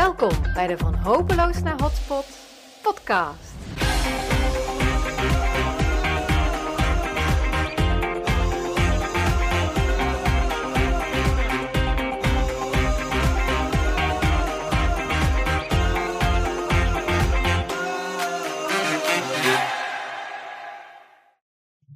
Welkom bij de Van Hopeloos naar Hotspot podcast.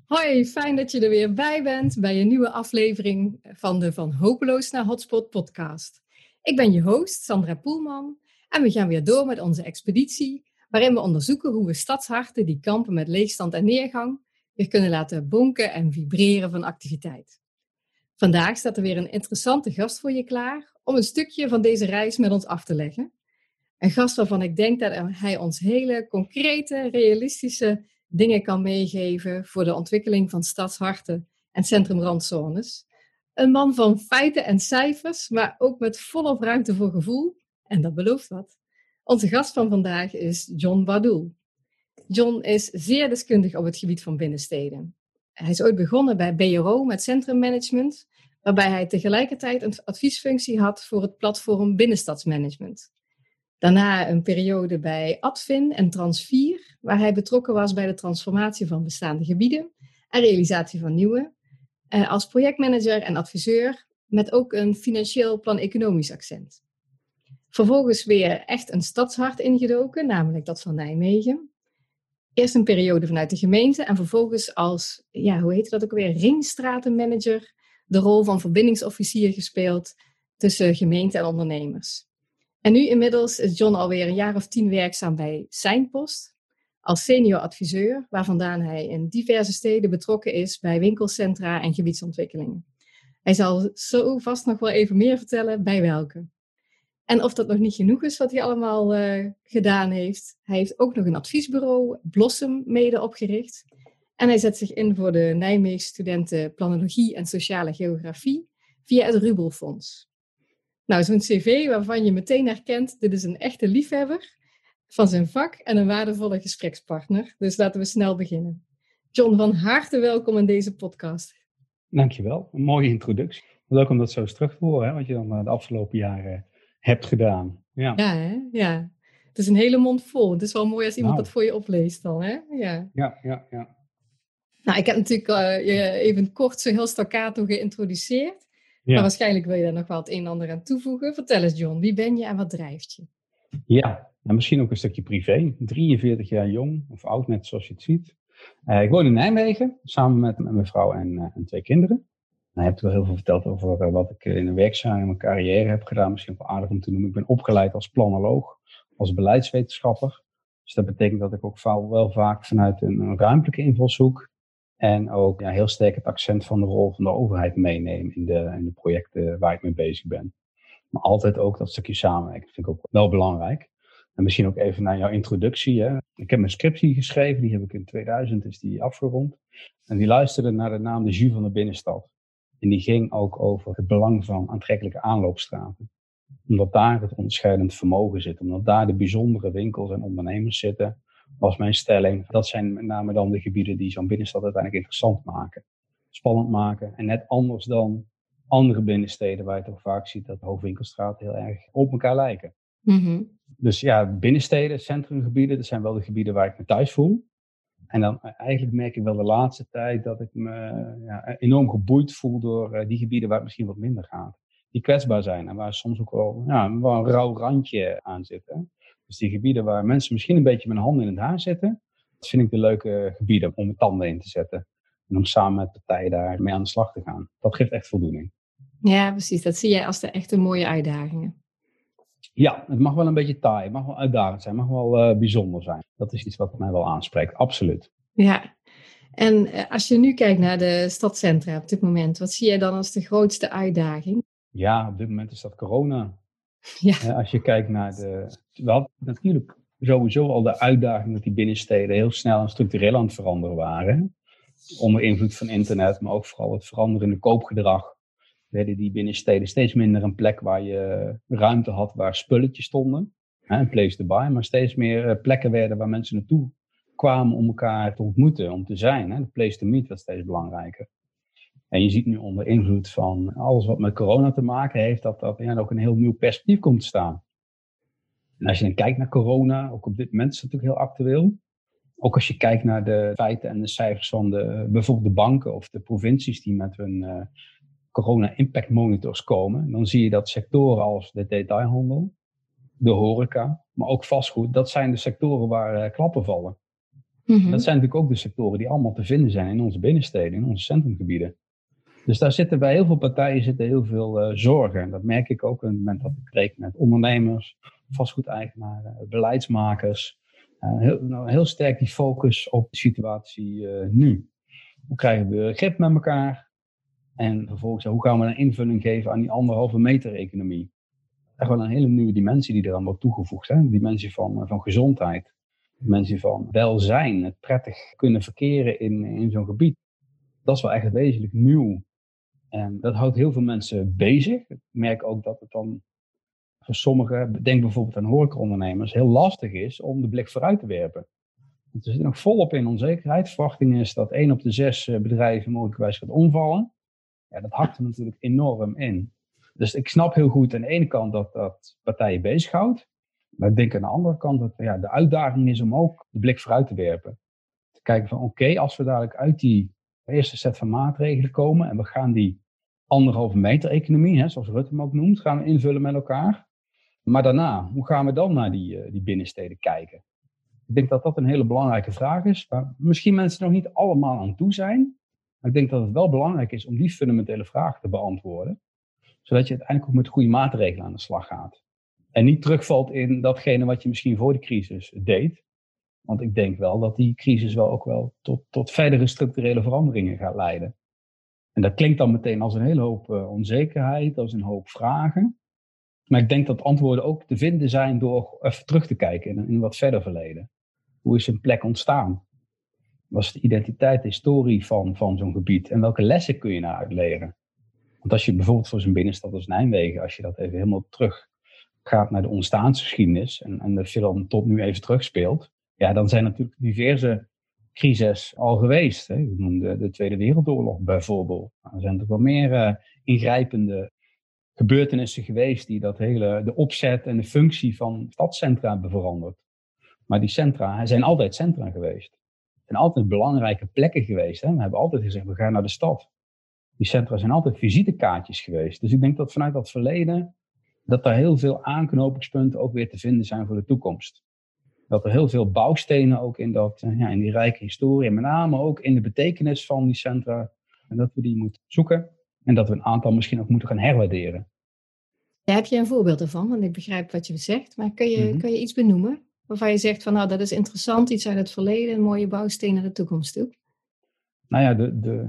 Hoi, fijn dat je er weer bij bent bij een nieuwe aflevering van de Van Hopeloos naar Hotspot podcast. Ik ben je host, Sandra Poelman, en we gaan weer door met onze expeditie, waarin we onderzoeken hoe we stadsharten die kampen met leegstand en neergang weer kunnen laten bonken en vibreren van activiteit. Vandaag staat er weer een interessante gast voor je klaar om een stukje van deze reis met ons af te leggen. Een gast waarvan ik denk dat hij ons hele concrete, realistische dingen kan meegeven voor de ontwikkeling van stadsharten en centrumrandzones. Een man van feiten en cijfers, maar ook met volop ruimte voor gevoel. En dat belooft wat. Onze gast van vandaag is John Badoel. John is zeer deskundig op het gebied van binnensteden. Hij is ooit begonnen bij BRO met centrummanagement, waarbij hij tegelijkertijd een adviesfunctie had voor het platform Binnenstadsmanagement. Daarna een periode bij Advin en Transvier, waar hij betrokken was bij de transformatie van bestaande gebieden en realisatie van nieuwe. Eh, als projectmanager en adviseur, met ook een financieel plan-economisch accent. Vervolgens weer echt een stadshart ingedoken, namelijk dat van Nijmegen. Eerst een periode vanuit de gemeente en vervolgens als, ja, hoe heet dat ook weer, ringstratenmanager, de rol van verbindingsofficier gespeeld tussen gemeente en ondernemers. En nu inmiddels is John alweer een jaar of tien werkzaam bij Seinpost als senior adviseur, waar vandaan hij in diverse steden betrokken is bij winkelcentra en gebiedsontwikkelingen. Hij zal zo vast nog wel even meer vertellen bij welke. En of dat nog niet genoeg is wat hij allemaal uh, gedaan heeft, hij heeft ook nog een adviesbureau, Blossom, mede opgericht. En hij zet zich in voor de Nijmegen studenten Planologie en Sociale Geografie via het Rubelfonds. Nou, zo'n cv waarvan je meteen herkent, dit is een echte liefhebber van zijn vak en een waardevolle gesprekspartner. Dus laten we snel beginnen. John, van harte welkom in deze podcast. Dankjewel, een mooie introductie. Leuk om dat zo eens terug te horen, hè, wat je dan eh, de afgelopen jaren hebt gedaan. Ja, ja, hè? ja. Het is een hele mond vol. Het is wel mooi als iemand nou. dat voor je opleest dan, hè? Ja, ja, ja. ja. Nou, ik heb natuurlijk uh, je even kort zo heel staccato geïntroduceerd. Ja. Maar waarschijnlijk wil je daar nog wel het een en ander aan toevoegen. Vertel eens, John, wie ben je en wat drijft je? Ja, en misschien ook een stukje privé. 43 jaar jong of oud, net zoals je het ziet. Uh, ik woon in Nijmegen, samen met, mijn vrouw en, uh, en twee kinderen. Nou, je hebt wel heel veel verteld over uh, wat ik in een werkzaam in mijn carrière heb gedaan. Misschien wel aardig om te noemen. Ik ben opgeleid als planoloog, als beleidswetenschapper. Dus dat betekent dat ik ook wel vaak vanuit een, ruimtelijke invalshoek en ook ja, heel sterk het accent van de rol van de overheid meeneem in de, in de projecten waar ik mee bezig ben. Maar altijd ook dat stukje samenwerken. Dat vind ik ook wel belangrijk. En misschien ook even naar jouw introductie. Hè. Ik heb mijn scriptie geschreven, die heb ik in 2000 is die afgerond. En die luisterde naar de naam de Jus van de Binnenstad. En die ging ook over het belang van aantrekkelijke aanloopstraten. Omdat daar het onderscheidend vermogen zit, omdat daar de bijzondere winkels en ondernemers zitten, was mijn stelling. Dat zijn met name dan de gebieden die zo'n binnenstad uiteindelijk interessant maken. Spannend maken en net anders dan andere binnensteden waar je toch vaak ziet dat hoofdwinkelstraten heel erg op elkaar lijken. Mm Dus ja, binnensteden, centrumgebieden, dat zijn wel de gebieden waar ik me thuis voel. En dan eh, eigenlijk merk ik wel de laatste tijd dat ik me ja, enorm geboeid voel door uh, die gebieden waar het misschien wat minder gaat. Die kwetsbaar zijn en waar soms ook wel, ja, wel een rauw randje aan zit. Hè? Dus die gebieden waar mensen misschien een beetje met hun handen in het haar zitten, dat vind ik de leuke gebieden om mijn tanden in te zetten. En om samen met partijen daar mee aan de slag te gaan. Dat geeft echt voldoening. Ja, precies. Dat zie jij als de echte mooie uitdagingen. Ja, het mag wel een beetje taai, het mag wel uitdagend zijn, het mag wel uh, bijzonder zijn. Dat is iets wat mij wel aanspreekt, absoluut. Ja, en uh, als je nu kijkt naar de stadcentra op dit moment, wat zie jij dan als de grootste uitdaging? Ja, op dit moment is dat corona. Ja. Als je kijkt naar de... Wel, natuurlijk sowieso al de uitdaging dat die binnensteden heel snel en structureel aan het veranderen waren. Onder invloed van internet, maar ook vooral het veranderende koopgedrag werden die binnensteden steeds minder een plek waar je ruimte had waar spulletjes stonden. Een place to buy, maar steeds meer eh, plekken werden waar mensen naartoe kwamen om elkaar te ontmoeten, om te zijn. De place to meet was steeds belangrijker. En je ziet nu onder invloed van alles wat met corona te maken heeft, dat dat ja, ook een heel nieuw perspectief komt te staan. En als je dan kijkt naar corona, ook op dit moment is het natuurlijk heel actueel. Ook als je kijkt naar de feiten en de cijfers van de, bijvoorbeeld de banken of de provincies die met hun corona impact monitors komen, dan zie je dat sectoren als de detailhandel, de horeca, maar ook vastgoed, dat zijn de sectoren waar uh, klappen vallen. Mhm. Dat zijn natuurlijk ook de sectoren die allemaal te vinden zijn in onze binnensteden, in onze centrumgebieden. Dus daar zitten bij heel veel partijen zitten heel veel uh, zorgen. Dat merk ik ook op het moment dat ik spreek met ondernemers, vastgoedeigenaren, beleidsmakers. Uh, heel, nou, heel, sterk die focus op de situatie nu. Hoe krijgen we grip met elkaar? En vervolgens, hoe gaan we een invulling geven aan die anderhalve meter economie? Echt wel een hele nieuwe dimensie die er aan wordt toegevoegd. Hè? Dimensie van, van gezondheid. Dimensie van welzijn. Het prettig kunnen verkeren in, in zo'n gebied. Dat is wel echt wezenlijk nieuw en dat houdt heel veel mensen bezig. Ik merk ook dat het dan voor sommigen, denk bijvoorbeeld aan horecaondernemers, heel lastig is om de blik vooruit te werpen. Want we zitten nog volop in onzekerheid. Verwachting is dat één op de zes eh, bedrijven mogelijkwijs gaat omvallen. Ja, dat hakt er natuurlijk enorm in. Dus ik snap heel goed aan de ene kant dat dat partijen bezighoudt. Maar ik denk aan de andere kant dat ja, de uitdaging is om ook de blik vooruit te werpen. Te kijken van oké, als we dadelijk uit die eerste set van maatregelen komen en we gaan die anderhalve meter economie, hè, zoals Rutte hem ook noemt, gaan we invullen met elkaar. Maar daarna, hoe gaan we dan naar die, uh, die binnensteden kijken? Ik denk dat dat een hele belangrijke vraag is, waar misschien mensen nog niet allemaal aan toe zijn. Maar ik denk dat het wel belangrijk is om die fundamentele vraag te beantwoorden. Zodat je uiteindelijk ook met goede maatregelen aan de slag gaat. En niet terugvalt in datgene wat je misschien voor de crisis deed. Want ik denk wel dat die crisis wel ook wel tot, tot verdere structurele veranderingen gaat leiden. En dat klinkt dan meteen als een hele hoop uh, onzekerheid, als een hoop vragen. Maar ik denk dat antwoorden ook te vinden zijn door even terug te kijken in, in wat verder verleden. Hoe is een plek ontstaan? Wat is de identiteit, de historie van, van zo'n gebied? En welke lessen kun je daaruit leren? Want als je bijvoorbeeld voor zo'n binnenstad als Nijmegen, als je dat even helemaal terug gaat naar de ontstaansgeschiedenis en, en de film tot nu even terugspeelt, ja, dan zijn natuurlijk diverse crisis al geweest. Hè. Ik noemde de Tweede Wereldoorlog bijvoorbeeld. Nou, er zijn toch wel meer uh, ingrijpende gebeurtenissen geweest die dat hele, de opzet en de functie van stadcentra hebben veranderd. Maar die centra zijn altijd centra geweest. Zijn altijd belangrijke plekken geweest. Hè. We hebben altijd gezegd, we gaan naar de stad. Die centra zijn altijd visitekaartjes geweest. Dus ik denk dat vanuit dat verleden, dat daar heel veel aanknopingspunten ook weer te vinden zijn voor de toekomst dat er heel veel bouwstenen ook in, dat, eh, ja, in die rijke historie, en met name ook in de betekenis van die centra, en dat we die moeten zoeken en dat we een aantal misschien ook moeten gaan herwaarderen. Heb je een voorbeeld ervan? Want ik begrijp wat je zegt, maar kun je, mm kun je iets benoemen waarvan je zegt van nou dat is interessant, iets uit het verleden, een mooie bouwsteen naar de toekomst toe? Nou ja, de, de,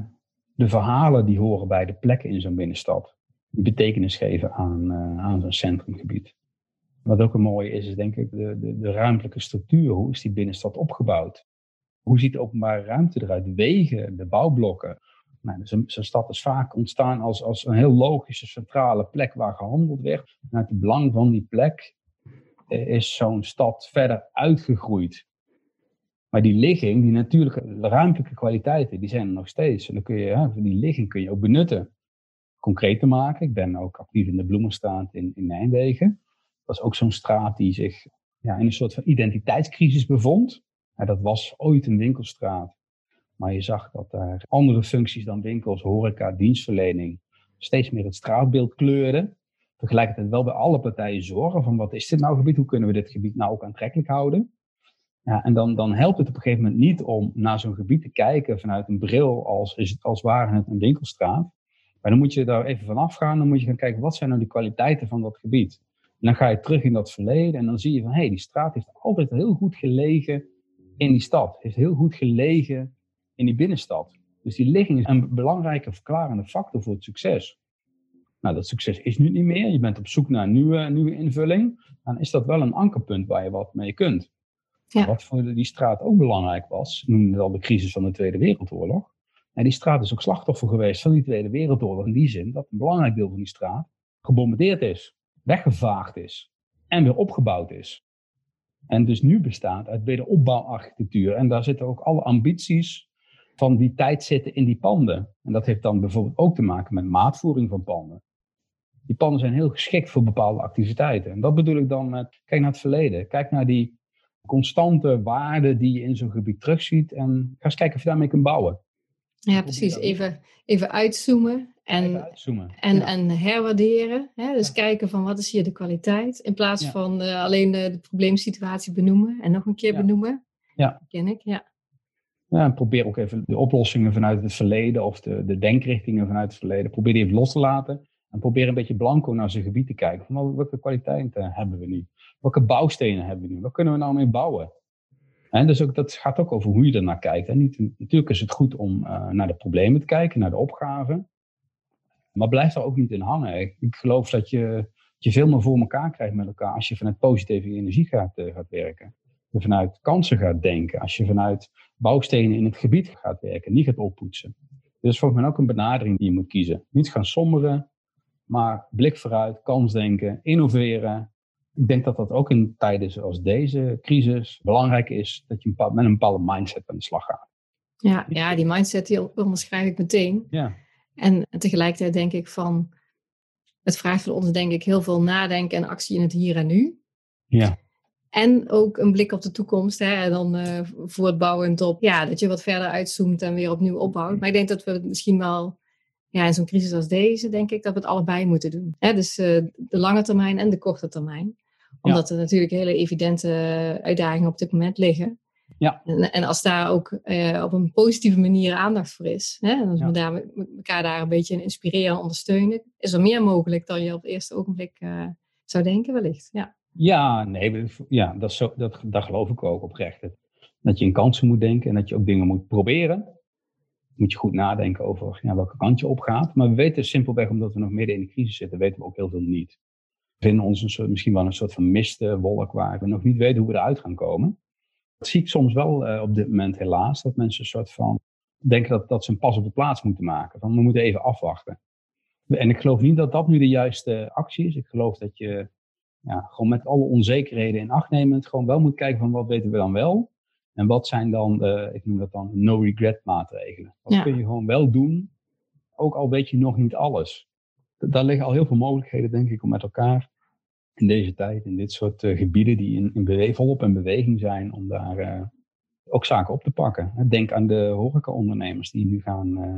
de verhalen die horen bij de plekken in zo'n binnenstad, die betekenis geven aan, uh, aan zo'n centrumgebied. Wat ook een mooie is, is denk ik de, de, de ruimtelijke structuur. Hoe is die binnenstad opgebouwd? Hoe ziet de openbare ruimte eruit? Wegen, de bouwblokken. Nou, Zo'n stad is vaak ontstaan als, als een heel logische centrale plek waar gehandeld werd. Vanuit het belang van die plek eh, is zo'n stad verder uitgegroeid. Maar die ligging, die natuurlijke ruimtelijke kwaliteiten, die zijn er nog steeds. En dan kun je, die ligging kun je ook benutten. Concreet te maken. Ik ben ook actief in de Bloemenstraat in, in Nijmegen. Dat is ook zo'n straat die zich ja, in een soort van identiteitscrisis bevond. dat was ooit een winkelstraat. Maar je zag dat daar andere functies dan winkels, horeca, dienstverlening, steeds meer het straatbeeld kleurden. Tegelijkertijd wel bij alle partijen zorgen van wat is dit nou gebied, hoe kunnen we dit gebied nou ook aantrekkelijk houden. Ja, en dan, dan helpt het op een gegeven moment niet om naar zo'n gebied te kijken vanuit een bril als, is het, als ware het een winkelstraat. Maar dan moet je daar even vanaf gaan, dan moet je gaan kijken wat zijn nou die kwaliteiten van dat gebied dan ga je terug in dat verleden en dan zie je van, hé, hey, die straat heeft altijd heel goed gelegen in die stad. Heeft heel goed gelegen in die binnenstad. Dus die ligging is een belangrijke verklarende factor voor het succes. Nou, dat succes is nu niet meer. Je bent op zoek naar een nieuwe, nieuwe invulling. Dan is dat wel een ankerpunt waar je wat mee kunt. Ja. Wat voor die straat ook belangrijk was, noemde al de crisis van de Tweede Wereldoorlog. En die straat is ook slachtoffer geweest van die Tweede Wereldoorlog in die zin dat een belangrijk deel van die straat gebombardeerd is weggevaagd is en weer opgebouwd is. En dus nu bestaat uit wederopbouwarchitectuur. En daar zitten ook alle ambities van die tijd zitten in die panden. En dat heeft dan bijvoorbeeld ook te maken met maatvoering van panden. Die panden zijn heel geschikt voor bepaalde activiteiten. En dat bedoel ik dan met, kijk naar het verleden. Kijk naar die constante waarden die je in zo'n gebied terugziet. En ga eens kijken of je daarmee kunt bouwen. Ja, precies. Even, even uitzoomen. En, Even uitzoomen. en, Ja. en herwaarderen. Hè? Dus Ja. kijken van wat is hier de kwaliteit. In plaats Ja. van eh, alleen de, de probleemsituatie benoemen. En nog een keer benoemen. Ja. Ken ik, ja. Ja, en probeer ook even de oplossingen vanuit het verleden of de, de denkrichtingen vanuit het verleden. Probeer die even los te laten. En probeer een beetje blanco naar zijn gebied te kijken. Welke kwaliteiten hebben we nu? Welke bouwstenen hebben we nu? Wat kunnen we nou mee bouwen? En dus ook, dat gaat ook over hoe je ernaar kijkt. En niet, natuurlijk is het goed om eh, naar de problemen te kijken, naar de opgaven. Maar blijf daar ook niet in hangen. Ik, geloof dat je, je veel meer voor elkaar krijgt met elkaar als je vanuit positieve energie gaat, eh, gaat werken. Vanuit kansen gaat denken. Als je vanuit bouwstenen in het gebied gaat werken, niet gaat oppoetsen. Is volgens mij ook een benadering die je moet kiezen. Niet gaan somberen, maar blik vooruit, kansdenken, innoveren. Ik denk dat dat ook in tijden zoals deze crisis belangrijk is dat je een met een bepaalde mindset aan de slag gaat. Ja, ja, die mindset die onderschrijf ik meteen. Ja, En, tegelijkertijd denk ik van, het vraagt van ons denk ik heel veel nadenken en actie in het hier en nu. ja, En ook een blik op de toekomst. Hè, en dan eh voortbouwend op, ja, dat je wat verder uitzoomt en weer opnieuw opbouwt. Maar ik denk dat we het misschien wel, ja, in zo'n crisis als deze, denk ik dat we het allebei moeten doen. Hè, dus eh, de lange termijn en de korte termijn. Omdat er natuurlijk hele evidente uitdagingen op dit moment liggen. Ja. En, en als daar ook eh, op een positieve manier aandacht voor is, hè, en als Ja. we daar, elkaar daar een beetje in inspireren en ondersteunen, is er meer mogelijk dan je op het eerste ogenblik eh, zou denken, wellicht. Ja. ja nee, ja dat, zo, dat, dat geloof ik ook oprecht. Dat- Dat je in kansen moet denken en dat je ook dingen moet proberen. Moet je goed nadenken over ja, welke kant je op gaat. Maar we weten simpelweg, omdat we nog midden in de crisis zitten, weten we ook heel veel niet. We vinden ons een soort, misschien wel een soort van mistwolk waar we nog niet weten hoe we eruit gaan komen. Dat zie ik soms wel eh, op dit moment helaas, dat mensen een soort van denken dat, dat ze een pas op de plaats moeten maken. Van we moeten even afwachten. En ik geloof niet dat dat nu de juiste actie is. Ik geloof dat je ja, gewoon met alle onzekerheden in acht nemend gewoon wel moet kijken van wat weten we dan wel. En wat zijn dan, de, ik noem dat dan no regret maatregelen. Wat Ja. kun je gewoon wel doen, ook al weet je nog niet alles. Daar liggen al heel veel mogelijkheden denk ik om met elkaar in deze tijd, in dit soort eh, gebieden die in, in bewe- volop in beweging zijn, om daar eh, ook zaken op te pakken. Denk aan de horecaondernemers die nu gaan, eh,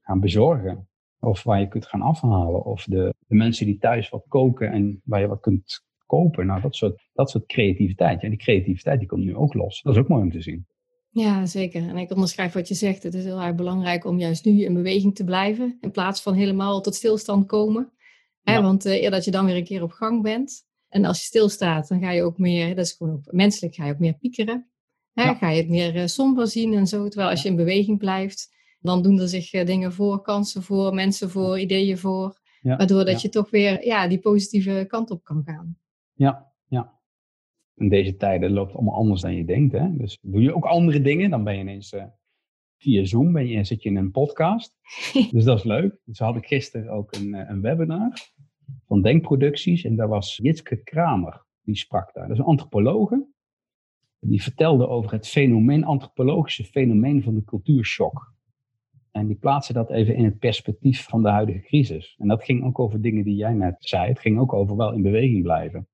gaan bezorgen. Of waar je kunt gaan afhalen. Of de, de mensen die thuis wat koken en waar je wat kunt kopen. Nou, dat soort, dat soort creativiteit. Ja, die creativiteit die komt nu ook los. Dat is ook mooi om te zien. Ja, zeker. En ik onderschrijf wat je zegt. Het is heel erg belangrijk om juist nu in beweging te blijven. In plaats van helemaal tot stilstand komen. Hè. Want eh, eer dat je dan weer een keer op gang bent. En als je stilstaat, dan ga je ook meer, dat is gewoon ook menselijk, ga je ook meer piekeren. Hè, Ja. Ga je het meer eh, somber zien en zo. Terwijl als je in beweging blijft, dan doen er zich eh, dingen voor, kansen voor, mensen voor, ideeën voor. Ja, Waardoor dat je toch weer ja, die positieve kant op kan gaan. Ja, ja. In deze tijden loopt het allemaal anders dan je denkt. Hè? Dus doe je ook andere dingen. Dan ben je ineens eh, via Zoom, ben je, zit je in een podcast. dus dat is leuk. Dus had ik gisteren ook een, eh, een webinar van Denkproducties. En daar was Jitske Kramer, die sprak daar. Dat is een antropologe. Die vertelde over het fenomeen, antropologische fenomeen van de cultuurshock. En die plaatste dat even in het perspectief van de huidige crisis. En dat ging ook over dingen die jij net zei. Het ging ook over wel in beweging blijven.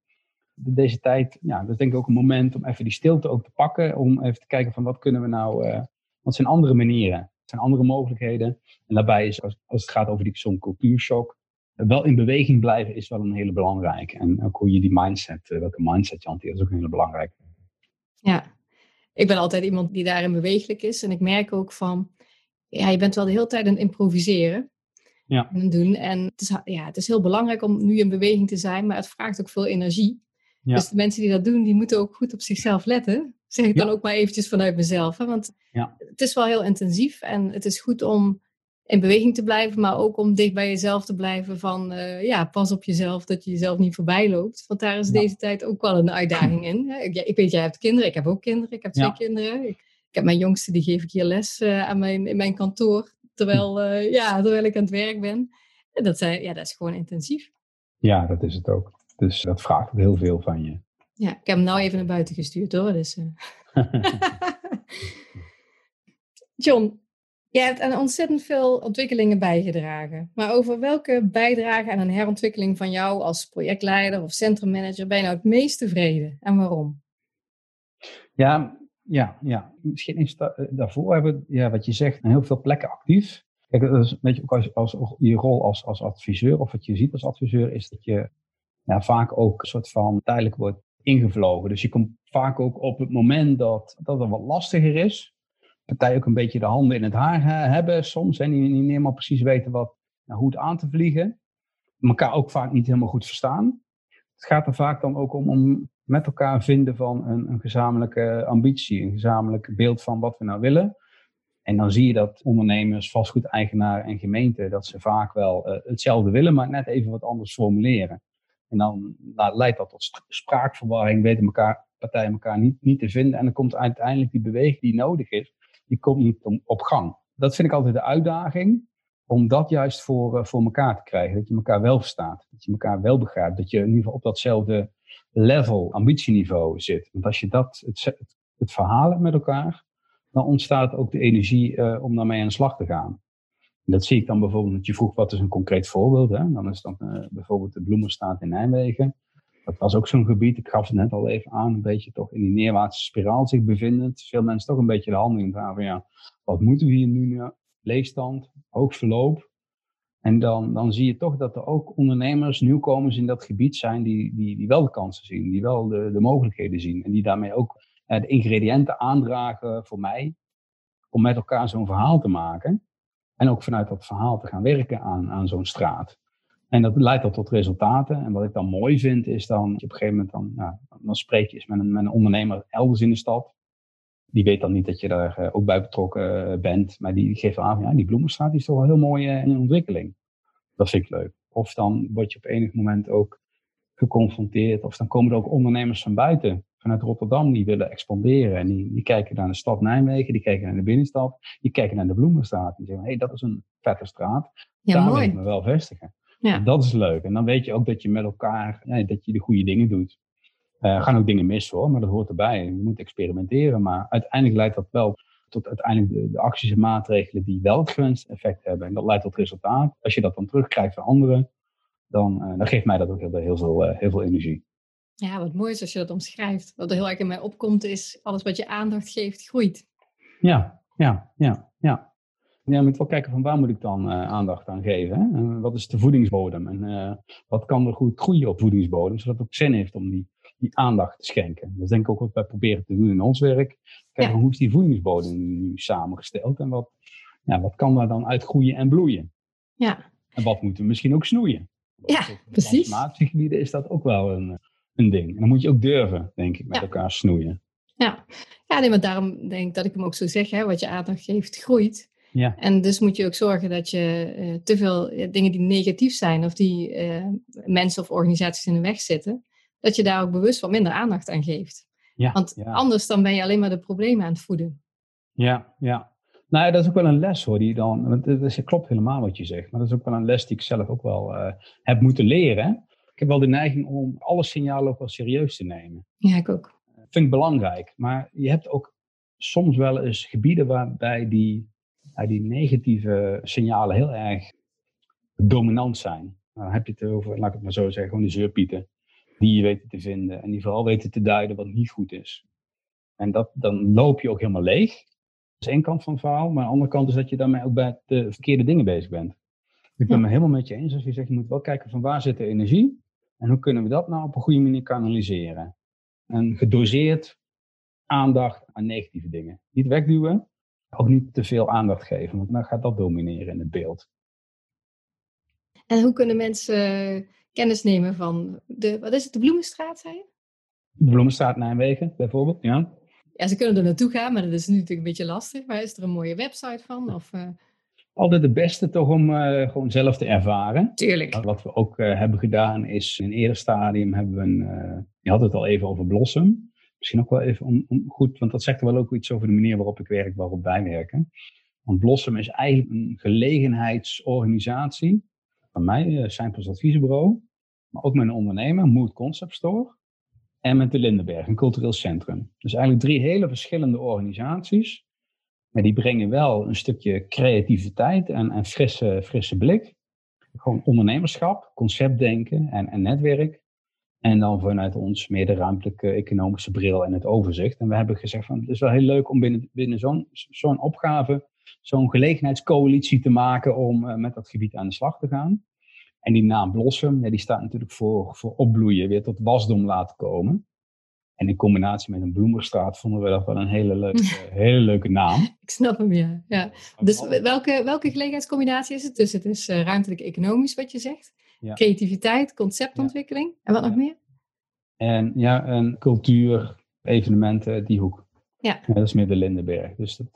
Deze tijd, ja, dat is denk ik ook een moment om even die stilte ook te pakken. Om even te kijken van wat kunnen we nou, eh, wat zijn andere manieren? Wat zijn andere mogelijkheden? En daarbij is, als, als het gaat over die zo'n cultuurshock, wel in beweging blijven is wel een hele belangrijke. En ook hoe je die mindset, eh, welke mindset je hanteert, is ook een hele belangrijke. Ja, ik ben altijd iemand die daarin bewegelijk is. En ik merk ook van, ja, je bent wel de hele tijd aan het improviseren. Ja. En doen. En het is, ja, het is heel belangrijk om nu in beweging te zijn, maar het vraagt ook veel energie. Ja. Dus de mensen die dat doen, die moeten ook goed op zichzelf letten. Zeg ik Ja. dan ook maar eventjes vanuit mezelf. Hè? Want Ja. het is wel heel intensief en het is goed om in beweging te blijven, maar ook om dicht bij jezelf te blijven van, eh, ja, pas op jezelf dat je jezelf niet voorbij loopt. Want daar is deze tijd ook wel een uitdaging in. Hè? Ik, ik weet, jij hebt kinderen, ik heb ook kinderen, ik heb twee kinderen. Ik, ik heb mijn jongste, die geef ik hier les eh, aan mijn, in mijn kantoor, terwijl, eh, ja, terwijl ik aan het werk ben. En dat, zijn, ja, dat is gewoon intensief. Ja, dat is het ook. Dus dat vraagt ook heel veel van je. Ja, ik heb hem nou even naar buiten gestuurd hoor. Dus, eh. John, Je hebt aan ontzettend veel ontwikkelingen bijgedragen. Maar over welke bijdrage aan een herontwikkeling van jou als projectleider of centrummanager ben je nou het meest tevreden en waarom? Ja, ja, ja. Misschien eens da eh, daarvoor hebben ja, wat je zegt, heel veel plekken actief. Kijk, dat is een beetje ook als, als, je rol als, als adviseur, of wat je ziet als adviseur, is dat je ja, vaak ook een soort van tijdelijk wordt ingevlogen. Dus je komt vaak ook op het moment dat, dat het wat lastiger is, partijen ook een beetje de handen in het haar hebben soms. En die niet helemaal precies weten wat, nou, hoe het aan te vliegen. Elkaar ook vaak niet helemaal goed verstaan. Het gaat er vaak dan ook om, om met elkaar vinden van een, een gezamenlijke ambitie. Een gezamenlijk beeld van wat we nou willen. En dan zie je dat ondernemers, vastgoedeigenaren en gemeenten, dat ze vaak wel uh, hetzelfde willen, maar net even wat anders formuleren. En dan nou, leidt dat tot spraakverwarring, weten elkaar, partijen elkaar niet, niet te vinden. En dan komt uiteindelijk die beweging die nodig is, die komt niet op gang. Dat vind ik altijd de uitdaging, om dat juist voor, uh, voor elkaar te krijgen. Dat je elkaar wel verstaat, dat je elkaar wel begrijpt, dat je in ieder geval op datzelfde level, ambitieniveau zit. Want als je dat, het, het, verhaal met elkaar, dan ontstaat ook de energie uh, om daarmee aan de slag te gaan. Dat zie ik dan bijvoorbeeld, dat je vroeg wat is een concreet voorbeeld. Hè? Dan is dat uh, bijvoorbeeld de Bloemenstraat in Nijmegen. Dat was ook zo'n gebied, ik gaf het net al even aan, een beetje toch in die neerwaartse spiraal zich bevindend. Veel mensen toch een beetje de handen in van ja, wat moeten we hier nu? Leegstand, hoog verloop. En dan, dan zie je toch dat er ook ondernemers, nieuwkomers in dat gebied zijn die, die, die wel de kansen zien, die wel de, de mogelijkheden zien. En die daarmee ook uh, de ingrediënten aandragen voor mij om met elkaar zo'n verhaal te maken. En ook vanuit dat verhaal te gaan werken aan, aan zo'n straat. En dat leidt dan tot resultaten. En wat ik dan mooi vind, is dan op een gegeven moment dan, nou, dan spreek je eens met een, met een ondernemer elders in de stad. Die weet dan niet dat je daar uh, ook bij betrokken uh, bent. Maar die geeft aan, ja, die Bloemenstraat is toch wel heel mooi uh, in ontwikkeling. Dat vind ik leuk. Of dan word je op enig moment ook geconfronteerd. Of dan komen er ook ondernemers van buiten, vanuit Rotterdam, die willen expanderen. En die, die kijken naar de stad Nijmegen, die kijken naar de binnenstad, die kijken naar de Bloemenstraat. Die zeggen, hé, hey, dat is een vette straat. Ja, Daar mooi. wil ik me wel vestigen. Ja. Dat is leuk. En dan weet je ook dat je met elkaar, ja, dat je de goede dingen doet. Uh, gaan ook dingen mis hoor, maar dat hoort erbij. Je moet experimenteren, maar uiteindelijk leidt dat wel tot uiteindelijk de, de, acties en maatregelen die wel het gewenste effect hebben. En dat leidt tot resultaat. Als je dat dan terugkrijgt van anderen, dan, uh, dan geeft mij dat ook heel, heel, veel, uh, heel veel energie. Ja, wat mooi is als je dat omschrijft. Wat er heel erg in mij opkomt is, alles wat je aandacht geeft, groeit. Ja, ja, ja, ja. Ja, je moet wel kijken van waar moet ik dan uh, aandacht aan geven. Hè? En wat is de voedingsbodem? En uh, wat kan er goed groeien op voedingsbodem, zodat het ook zin heeft om die, die aandacht te schenken. Dat is denk ik ook wat wij proberen te doen in ons werk. Kijken ja. hoe is die voedingsbodem nu samengesteld en wat, ja, wat kan daar dan uit groeien en bloeien? Ja. En wat moeten we misschien ook snoeien? Ja, precies. In gebieden is dat ook wel een, een ding. En dan moet je ook durven, denk ik, met ja. elkaar snoeien. Ja. ja, nee, maar daarom denk ik dat ik hem ook zo zeg, hè, wat je aandacht geeft, groeit. Ja. En dus moet je ook zorgen dat je uh, te veel dingen die negatief zijn of die uh, mensen of organisaties in de weg zitten, dat je daar ook bewust wat minder aandacht aan geeft. Ja, Want ja. anders dan ben je alleen maar de problemen aan het voeden. Ja, ja. Nou, ja, dat is ook wel een les hoor, die dan, want het, klopt helemaal wat je zegt, maar dat is ook wel een les die ik zelf ook wel heb moeten leren. Ik heb wel de neiging om alle signalen ook wel serieus te nemen. Ja, ik ook. Dat vind ik belangrijk, maar je hebt ook soms wel eens gebieden waarbij die die negatieve signalen heel erg dominant zijn. Nou, dan heb je het over, laat ik het maar zo zeggen, gewoon de zeurpieten. Die je weten te vinden en die vooral weten te duiden wat niet goed is. En dat, dan loop je ook helemaal leeg. Dat is één kant van het verhaal. Maar aan de andere kant is dat je daarmee ook bij de verkeerde dingen bezig bent. Ik ben ja. me helemaal met je eens als je zegt, je moet wel kijken van waar zit de energie. En hoe kunnen we dat nou op een goede manier kanaliseren. En gedoseerd aandacht aan negatieve dingen. Niet wegduwen, ook niet te veel aandacht geven, want dan gaat dat domineren in het beeld. En hoe kunnen mensen kennis nemen van de, wat is het, de Bloemenstraat, zei je? De Bloemenstraat Nijmegen, bijvoorbeeld, ja. Ja, ze kunnen er naartoe gaan, maar dat is nu natuurlijk een beetje lastig. Maar is er een mooie website van? Of, uh... Altijd het beste toch om uh, gewoon zelf te ervaren. Tuurlijk. Wat we ook uh, hebben gedaan is, in een eerder stadium hebben we een, je had het al even over Blossom. Misschien ook wel even om, om, goed, want dat zegt er wel ook iets over de manier waarop ik werk, waarop wij werken. Want Blossom is eigenlijk een gelegenheidsorganisatie. Van mij, Seimpels Adviesbureau. Maar ook met een ondernemer, Mood Concept Store. En met de Lindenberg, een cultureel centrum. Dus eigenlijk drie hele verschillende organisaties. Maar die brengen wel een stukje creativiteit en, en frisse, frisse blik. Gewoon ondernemerschap, conceptdenken en, en netwerk. En dan vanuit ons meer de ruimtelijke economische bril en het overzicht. En we hebben gezegd van het is wel heel leuk om binnen, zo'n zo'n opgave, zo'n gelegenheidscoalitie te maken om uh, met dat gebied aan de slag te gaan. En die naam Blossom, ja, die staat natuurlijk voor, voor opbloeien, weer tot wasdom laten komen. En in combinatie met een bloemenstraat vonden we dat wel een hele leuke, hele leuke naam. Ik snap hem, ja. ja. Dus welke, welke gelegenheidscombinatie is het? Dus het is uh, ruimtelijk-economisch wat je zegt. Ja. Creativiteit, conceptontwikkeling. En wat nog meer? En ja, en cultuur, evenementen, die hoek. Ja. dat is meer de Lindenberg. Dus dat,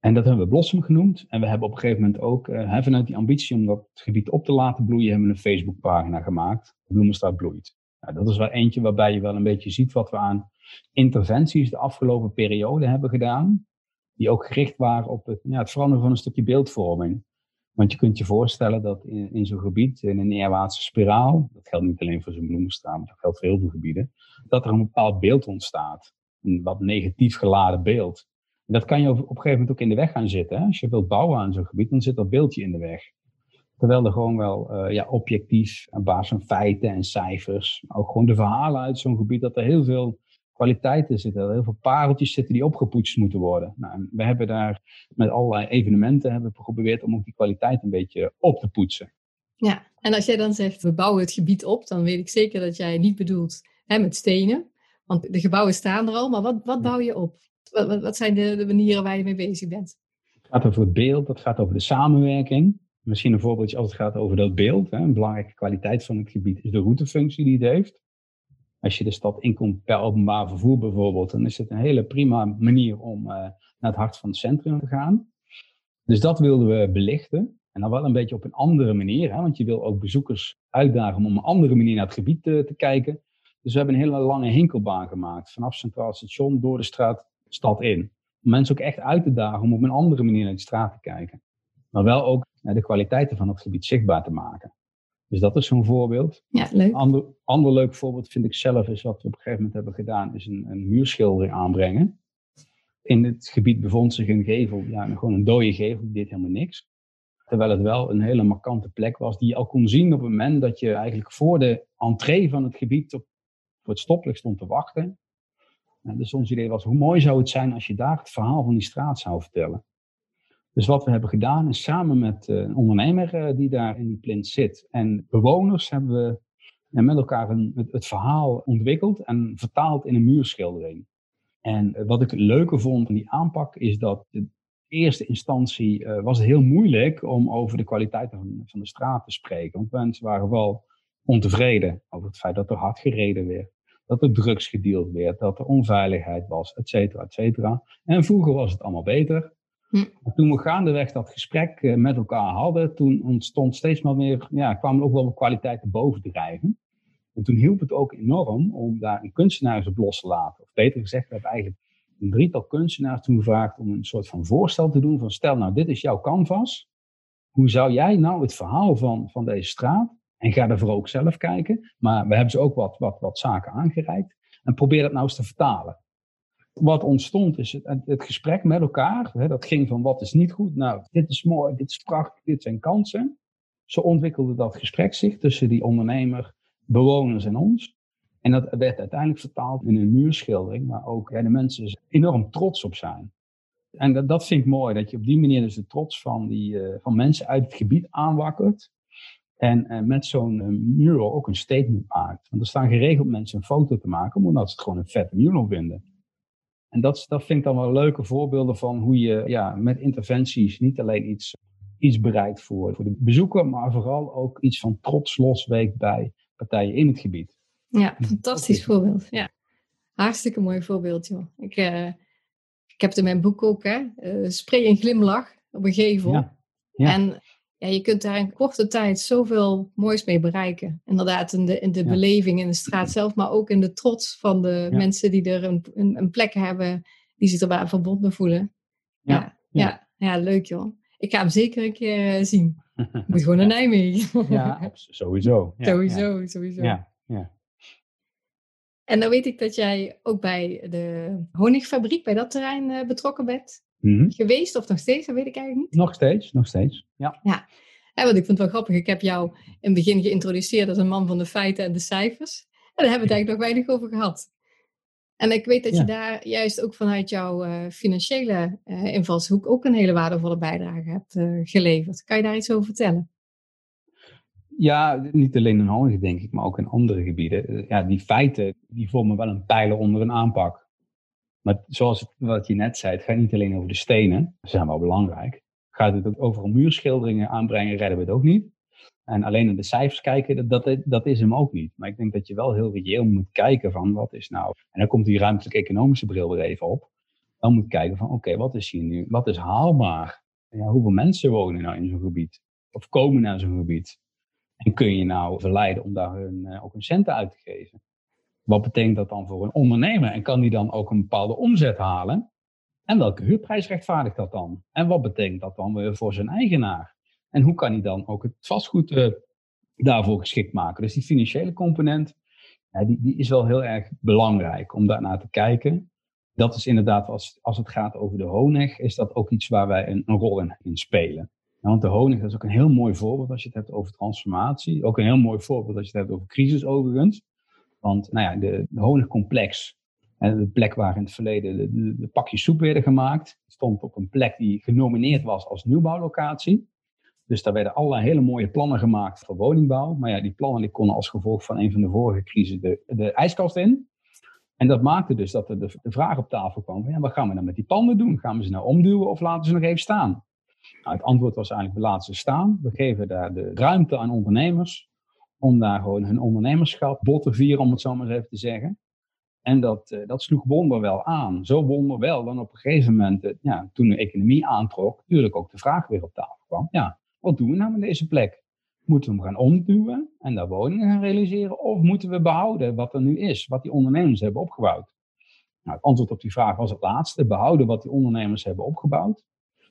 en dat hebben we Blossom genoemd. En we hebben op een gegeven moment ook, uh, vanuit die ambitie om dat gebied op te laten bloeien, hebben we een Facebookpagina gemaakt. Bloemenstraat bloeit. Nou, dat is wel eentje waarbij je wel een beetje ziet wat we aan interventies de afgelopen periode hebben gedaan. Die ook gericht waren op het, ja, het veranderen van een stukje beeldvorming. Want je kunt je voorstellen dat in, in zo'n gebied, in een neerwaartse spiraal, dat geldt niet alleen voor zo'n bloemenstraat, maar dat geldt voor heel veel gebieden, dat er een bepaald beeld ontstaat. Een wat negatief geladen beeld. En dat kan je op, een gegeven moment ook in de weg gaan zitten. Hè? Als je wilt bouwen aan zo'n gebied, dan zit dat beeldje in de weg. Terwijl er gewoon wel uh, ja, objectief, aan basis van feiten en cijfers, ook gewoon de verhalen uit zo'n gebied, dat er heel veel kwaliteiten zitten. Heel veel pareltjes zitten die opgepoetst moeten worden. Nou, we hebben daar met allerlei evenementen hebben we geprobeerd om ook die kwaliteit een beetje op te poetsen. Ja, en als jij dan zegt we bouwen het gebied op, dan weet ik zeker dat jij niet bedoelt hè, met stenen. Want de gebouwen staan er al, maar wat, wat bouw je op? Wat, wat zijn de, de manieren waar je mee bezig bent? Het gaat over het beeld, het gaat over de samenwerking. Misschien een voorbeeldje als het gaat over dat beeld. Hè. Een belangrijke kwaliteit van het gebied is de routefunctie die het heeft. Als je de stad inkomt per openbaar vervoer bijvoorbeeld, dan is het een hele prima manier om uh, naar het hart van het centrum te gaan. Dus dat wilden we belichten. En dan wel een beetje op een andere manier, hè, want je wil ook bezoekers uitdagen om op een andere manier naar het gebied te, te kijken. Dus we hebben een hele lange hinkelbaan gemaakt, vanaf Centraal Station door de straat stad in. Om mensen ook echt uit te dagen om op een andere manier naar de straat te kijken. Maar wel ook de kwaliteiten van het gebied zichtbaar te maken. Dus dat is zo'n voorbeeld. Ja, leuk. Een ander, ander leuk voorbeeld vind ik zelf is wat we op een gegeven moment hebben gedaan, is een, een muurschildering aanbrengen. In het gebied bevond zich een gevel, ja, gewoon een dode gevel, die deed helemaal niks. Terwijl het wel een hele markante plek was, die je al kon zien op het moment dat je eigenlijk voor de entree van het gebied op, voor het stoplicht stond te wachten. Nou, dus ons idee was, hoe mooi zou het zijn als je daar het verhaal van die straat zou vertellen. Dus wat we hebben gedaan is samen met eh, een ondernemer eh, die daar in die plint zit en bewoners hebben we met elkaar een, het, verhaal ontwikkeld en vertaald in een muurschildering. En eh, wat ik het vond van die aanpak is dat in eerste instantie was het heel moeilijk om over de kwaliteiten van, van de straat te spreken. Want mensen waren wel ontevreden over het feit dat er hard gereden werd dat er drugs gedeeld werd, dat er onveiligheid was, et cetera, et cetera. En vroeger was het allemaal beter. Hm. Toen we gaandeweg dat gesprek eh, met elkaar hadden, toen ontstond steeds maar meer, ja, kwamen ook wel kwaliteiten bovendrijven. En toen hielp het ook enorm om daar een kunstenaar op los te laten. Of beter gezegd, we hebben eigenlijk een drietal kunstenaars toen gevraagd om een soort van voorstel te doen van stel nou, dit is jouw canvas. Hoe zou jij nou het verhaal van, van deze straat, en ga ervoor ook zelf kijken, maar we hebben ze ook wat, wat, wat zaken aangereikt, en probeer dat nou eens te vertalen wat ontstond is het, het gesprek met elkaar. Hè, dat ging van wat is niet goed. Nou, dit is mooi, dit is prachtig, dit zijn kansen. Zo ontwikkelde dat gesprek zich tussen die ondernemer, bewoners en ons. En dat werd uiteindelijk vertaald in een muurschildering, waar ook de mensen enorm trots op zijn. En dat, dat vind ik mooi, dat je op die manier dus de trots van, die, uh, van mensen uit het gebied aanwakkert. En uh, met zo'n uh, mural ook een statement maakt. Want er staan geregeld mensen een foto te maken, omdat ze het gewoon een vette mural vinden. En dat, dat vind ik dan wel leuke voorbeelden van hoe je ja, met interventies niet alleen iets, iets bereikt voor, voor de bezoeker, maar vooral ook iets van trots losweekt bij partijen in het gebied. Ja, fantastisch voorbeeld. Ja. Hartstikke mooi voorbeeld, joh. Ik, uh, ik heb het in mijn boek ook, hè. Uh, spray en glimlach op een gevel. Ja. Ja. En ja, je kunt daar in korte tijd zoveel moois mee bereiken. Inderdaad, in de, in de beleving in de straat zelf, maar ook in de trots van de mensen die er een, een, een, plek hebben, die zich erbij verbonden voelen. Ja, ja, ja. leuk joh. Ik ga hem zeker een keer uh, zien. Moet gewoon naar Nijmegen. ja, sowieso. sowieso, sowieso. Ja, ja. En dan weet ik dat jij ook bij de honingfabriek, bij dat terrein uh, betrokken bent. Mhm. geweest of nog steeds, dat weet ik eigenlijk niet. Nog steeds, nog steeds. Ja. Ja, want ik vind het wel grappig. Ik heb jou in het begin geïntroduceerd als een man van de feiten en de cijfers. En daar hebben we het eigenlijk nog weinig over gehad. En ik weet dat je Ja. daar juist ook vanuit jouw eh, financiële eh, invalshoek ook een hele waardevolle bijdrage hebt eh, geleverd. Kan je daar iets over vertellen? Ja, niet alleen in Honig denk ik, maar ook in andere gebieden. Ja, die feiten, die vormen wel een pijler onder een aanpak. Maar zoals wat je net zei, het gaat niet alleen over de stenen. Ze zijn wel belangrijk. Gaat het ook over muurschilderingen aanbrengen, redden we het ook niet. En alleen naar de cijfers kijken, dat, dat, is hem ook niet. Maar ik denk dat je wel heel reëel moet kijken van wat is nou... En dan komt die ruimtelijk-economische bril weer even op. Dan moet je kijken van oké, wat is hier nu? Wat is haalbaar? Ja, hoeveel mensen wonen nou in zo'n gebied? Of komen naar zo'n gebied? En kun je nou verleiden om daar hun, eh, ook hun centen uit te geven? Wat betekent dat dan voor een ondernemer? En kan die dan ook een bepaalde omzet halen? En welke huurprijs rechtvaardigt dat dan? En wat betekent dat dan weer voor zijn eigenaar? En hoe kan hij dan ook het vastgoed eh, daarvoor geschikt maken? Dus die financiële component, ja, die, die is wel heel erg belangrijk om daarnaar te kijken. Dat is inderdaad, als, als het gaat over de honig, is dat ook iets waar wij een, rol in, spelen. Ja, want de honig is ook een heel mooi voorbeeld als je het hebt over transformatie. Ook een heel mooi voorbeeld als je het hebt over crisis overigens. Want nou ja, de, de honigcomplex, de plek waar in het verleden de, pakjes soep werden gemaakt, stond op een plek die genomineerd was als nieuwbouwlocatie. Dus daar werden allerlei hele mooie plannen gemaakt voor woningbouw. Maar ja, die plannen die konden als gevolg van een van de vorige crisis de, de ijskast in. En dat maakte dus dat er de, vraag op tafel kwam: van, ja, wat gaan we dan met die panden doen? Gaan we ze nou omduwen of laten ze nog even staan? Nou, het antwoord was eigenlijk: we laten ze staan. We geven daar de ruimte aan ondernemers om daar gewoon hun ondernemerschap bot te vieren, om het zo maar eens even te zeggen. En dat, uh, dat sloeg wonderwel aan. Zo wonderwel dan op een gegeven moment, uh, ja, toen de economie aantrok, natuurlijk ook de vraag weer op tafel kwam. Ja, wat doen we nou met deze plek? Moeten we hem gaan omduwen en daar woningen gaan realiseren? Of moeten we behouden wat er nu is, wat die ondernemers hebben opgebouwd? Nou, het antwoord op die vraag was het laatste, behouden wat die ondernemers hebben opgebouwd.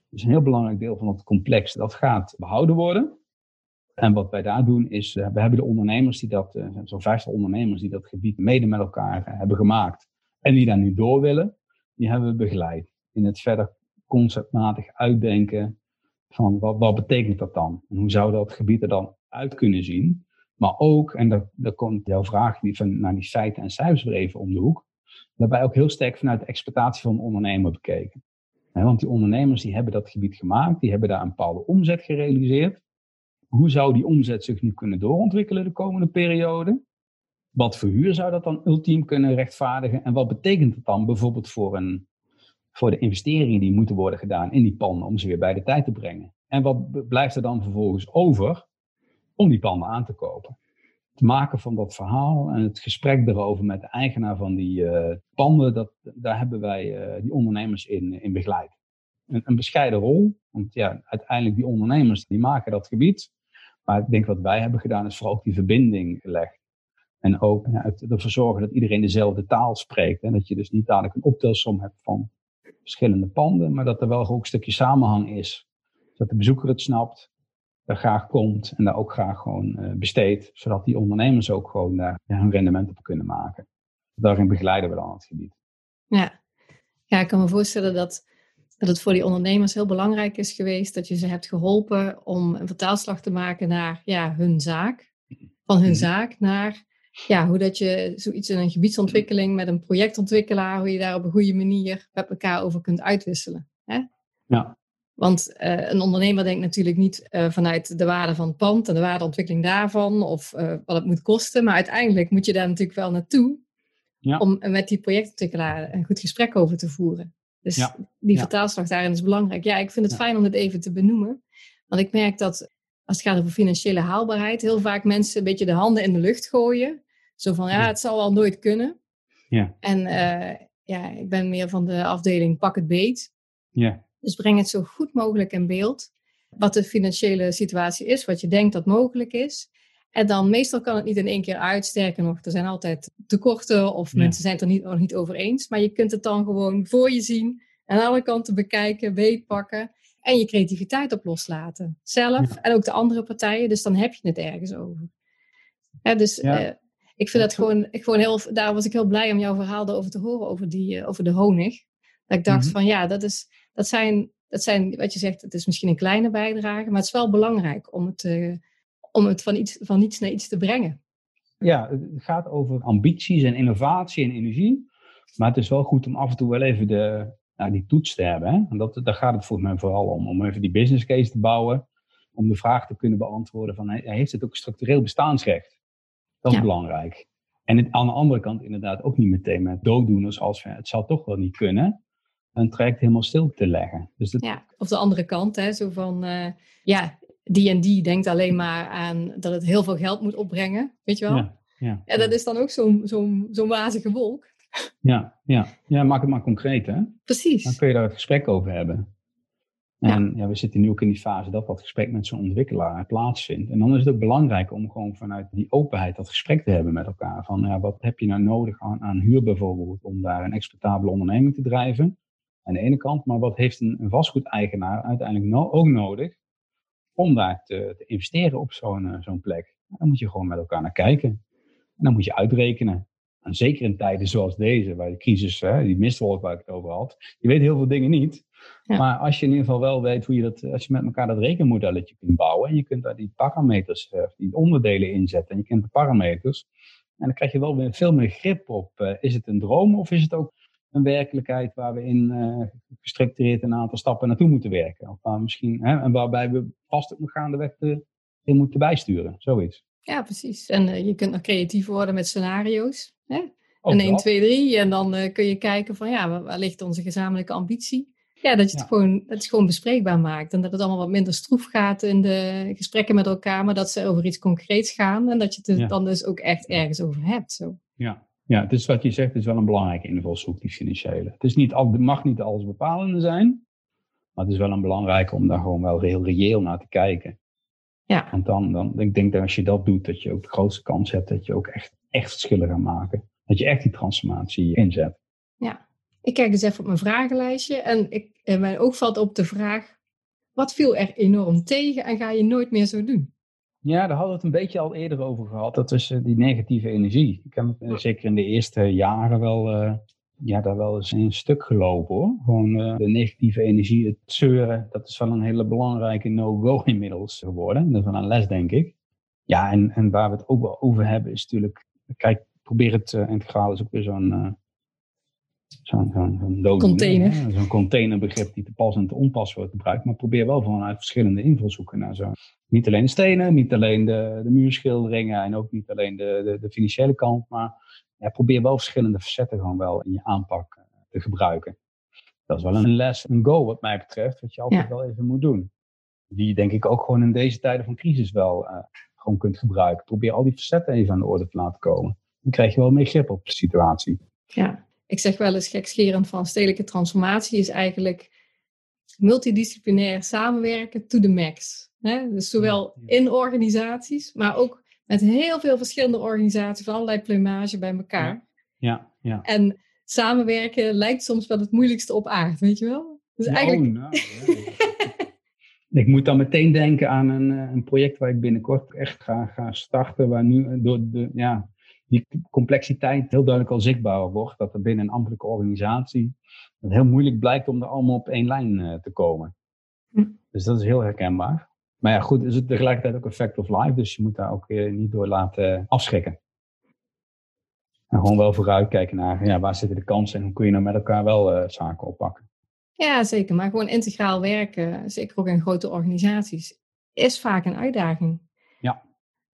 Dus een heel belangrijk deel van het complex, dat gaat behouden worden. En wat wij daar doen is, uh, we hebben de ondernemers die dat, uh, zo'n 50 ondernemers die dat gebied mede met elkaar uh, hebben gemaakt. En die daar nu door willen, die hebben we begeleid. In het verder conceptmatig uitdenken van wat, wat betekent dat dan? En hoe zou dat gebied er dan uit kunnen zien? Maar ook, en daar, daar komt jouw vraag die van, naar die feiten en cijfers weer even om de hoek. Daarbij ook heel sterk vanuit de exploitatie van de ondernemer bekeken. Want die ondernemers die hebben dat gebied gemaakt, die hebben daar een bepaalde omzet gerealiseerd hoe zou die omzet zich nu kunnen doorontwikkelen de komende periode? Wat voor huur zou dat dan ultiem kunnen rechtvaardigen? En wat betekent het dan bijvoorbeeld voor, een, voor de investeringen die moeten worden gedaan in die panden om ze weer bij de tijd te brengen? En wat blijft er dan vervolgens over om die panden aan te kopen? Het maken van dat verhaal en het gesprek erover met de eigenaar van die uh, panden, dat, daar hebben wij uh, die ondernemers in, in begeleid. Een, een bescheiden rol, want ja, uiteindelijk die ondernemers die maken dat gebied. Maar ik denk wat wij hebben gedaan is vooral ook die verbinding gelegd. En ook ja, ervoor zorgen dat iedereen dezelfde taal spreekt. En dat je dus niet dadelijk een optelsom hebt van verschillende panden, maar dat er wel ook een stukje samenhang is. Dat de bezoeker het snapt, er graag komt en daar ook graag gewoon uh, besteedt. Zodat die ondernemers ook gewoon daar hun rendement op kunnen maken. Daarin begeleiden we dan het gebied. Ja. ja, ik kan me voorstellen dat dat het voor die ondernemers heel belangrijk is geweest dat je ze hebt geholpen om een vertaalslag te maken naar ja, hun zaak. Van hun mm-hmm. zaak naar ja, hoe dat je zoiets in een gebiedsontwikkeling met een projectontwikkelaar, hoe je daar op een goede manier met elkaar over kunt uitwisselen. Hè? Ja. Want uh, een ondernemer denkt natuurlijk niet uh, vanuit de waarde van het pand en de waardeontwikkeling daarvan of uh, wat het moet kosten. Maar uiteindelijk moet je daar natuurlijk wel naartoe ja. om met die projectontwikkelaar een goed gesprek over te voeren. Dus ja. die vertaalslag daarin is belangrijk. Ja, ik vind het fijn om dit even te benoemen. Want ik merk dat als het gaat over financiële haalbaarheid, heel vaak mensen een beetje de handen in de lucht gooien. Zo van, ja, het zal wel nooit kunnen. Ja. En uh, ja, ik ben meer van de afdeling pak het beet. Ja. Dus breng het zo goed mogelijk in beeld. Wat de financiële situatie is, wat je denkt dat mogelijk is. En dan meestal kan het niet in één keer uit. Sterker nog, er zijn altijd tekorten of ja. mensen zijn het er niet, niet over eens. Maar je kunt het dan gewoon voor je zien. Aan alle kanten bekijken, beetpakken. En je creativiteit op loslaten. Zelf ja. en ook de andere partijen. Dus dan heb je het ergens over. Ja, dus. Uh, ik vind dat gewoon, ik gewoon heel... Daar was ik heel blij om jouw verhaal erover te horen over, die, uh, over de honig. Dat ik dacht mm-hmm. van ja, dat is, dat zijn, dat zijn, wat je zegt, het is misschien een kleine bijdrage, maar het is wel belangrijk om het, uh, om het van, iets, van iets naar iets te brengen. Ja, het gaat over ambities en innovatie en energie. Maar het is wel goed om af en toe wel even de, nou, die toets te hebben. Hè? En dat, daar gaat het volgens mij vooral om. Om even die business case te bouwen. Om de vraag te kunnen beantwoorden van, heeft het ook structureel bestaansrecht? Dat is belangrijk. En het, aan de andere kant inderdaad ook niet meteen met dooddoeners als het zal toch wel niet kunnen. Een traject helemaal stil te leggen. Dus dat... Ja, of de andere kant, hè, zo van, uh, ja, die en die denkt alleen maar aan dat het heel veel geld moet opbrengen, weet je wel? Ja, ja, ja dat is dan ook zo'n zo'n zo'n wazige wolk. Ja, ja. ja, maak het maar concreet, hè? Precies. Dan kun je daar het gesprek over hebben. En ja. we zitten nu ook in die fase dat dat gesprek met zo'n ontwikkelaar plaatsvindt. En dan is het ook belangrijk om gewoon vanuit die openheid dat gesprek te hebben met elkaar. Van ja, wat heb je nou nodig aan, aan huur bijvoorbeeld om daar een exploitabele onderneming te drijven? Aan de ene kant, maar wat heeft een, een vastgoedeigenaar uiteindelijk ook nodig om daar te, te investeren op zo'n zo'n plek? Dan moet je gewoon met elkaar naar kijken. En dan moet je uitrekenen. En zeker in tijden zoals deze, waar de crisis, hè, die mistwolk waar ik het over had, je weet heel veel dingen niet. Maar als je in ieder geval wel weet hoe je dat, als je met elkaar dat rekenmodelletje kunt bouwen en je kunt daar die parameters, uh, die onderdelen inzetten en je kent de parameters, en dan krijg je wel weer veel meer grip op, uh, is het een droom of is het ook een werkelijkheid waar we in uh, gestructureerd een aantal stappen naartoe moeten werken. Of waar misschien, hè, en waarbij we vast op gaandeweg de, in moeten bijsturen, zoiets. Ja, precies. En je kunt nog creatief worden met scenario's. Hè? en 1, 2, 3. En dan kun je kijken van ja, waar ligt onze gezamenlijke ambitie? Ja, dat je het, gewoon, dat het gewoon bespreekbaar maakt. En dat het allemaal wat minder stroef gaat in de gesprekken met elkaar, maar dat ze over iets concreets gaan. En dat je het dan dus ook echt ergens over hebt. Zo. Ja. ja, het is wat je zegt, het is wel een belangrijke invalshoek, die financiële. Het, is niet, het mag niet alles bepalende zijn, maar het is wel een belangrijke om daar gewoon wel heel reëel naar te kijken. Ja. Want dan, dan ik denk dat als je dat doet, dat je ook de grootste kans hebt dat je ook echt, echt verschillen gaat maken. Dat je echt die transformatie inzet. Ja, ik kijk eens even op mijn vragenlijstje en, ik, en mijn oog valt op de vraag: wat viel er enorm tegen en ga je nooit meer zo doen? Ja, daar hadden we het een beetje al eerder over gehad. Dat is die negatieve energie. Ik heb uh, zeker in de eerste jaren wel, uh, ja, daar wel eens een stuk gelopen hoor. Gewoon uh, de negatieve energie, het zeuren, dat is wel een hele belangrijke no-go inmiddels geworden. Dat is wel een les, denk ik. Ja, en, en waar we het ook wel over hebben is natuurlijk, kijk, probeer het integraal is ook weer zo'n zo'n zo container. Zo'n containerbegrip die te pas en te onpas wordt gebruikt. Maar probeer wel vanuit verschillende invalshoeken naar zo. Niet alleen de stenen, niet alleen de, de muurschilderingen en ook niet alleen de, de, de financiële kant. Maar ja, probeer wel verschillende facetten gewoon wel in je aanpak eh, te gebruiken. Dat is wel een les, een go wat mij betreft, wat je altijd wel even moet doen. Die denk ik ook gewoon in deze tijden van crisis wel uh, gewoon kunt gebruiken. Probeer al die facetten even aan de orde te laten komen. Dan krijg je wel meer grip op de situatie. Ja, ik zeg wel eens gekscherend van stedelijke transformatie is eigenlijk multidisciplinair samenwerken to the max. Hè? Dus zowel in organisaties, maar ook met heel veel verschillende organisaties van allerlei plumage bij elkaar. Ja, ja. En samenwerken lijkt soms wel het moeilijkste op aard, weet je wel? Dus eigenlijk... nou, ik moet dan meteen denken aan een, eh, een project waar ik binnenkort echt ga, ga starten, waar nu door de, ja, die complexiteit heel duidelijk al zichtbaar wordt. Dat er binnen een ambtelijke organisatie het heel moeilijk blijkt om er allemaal op één lijn uh, te komen. Hm. Dus dat is heel herkenbaar. Maar ja, goed, is het tegelijkertijd ook een fact of life. Dus je moet daar ook uh, niet door laten afschrikken. En gewoon wel vooruitkijken naar ja, waar zitten de kansen en hoe kun je nou met elkaar wel uh, zaken oppakken. Ja, zeker. Maar gewoon integraal werken, zeker ook in grote organisaties, is vaak een uitdaging. Ja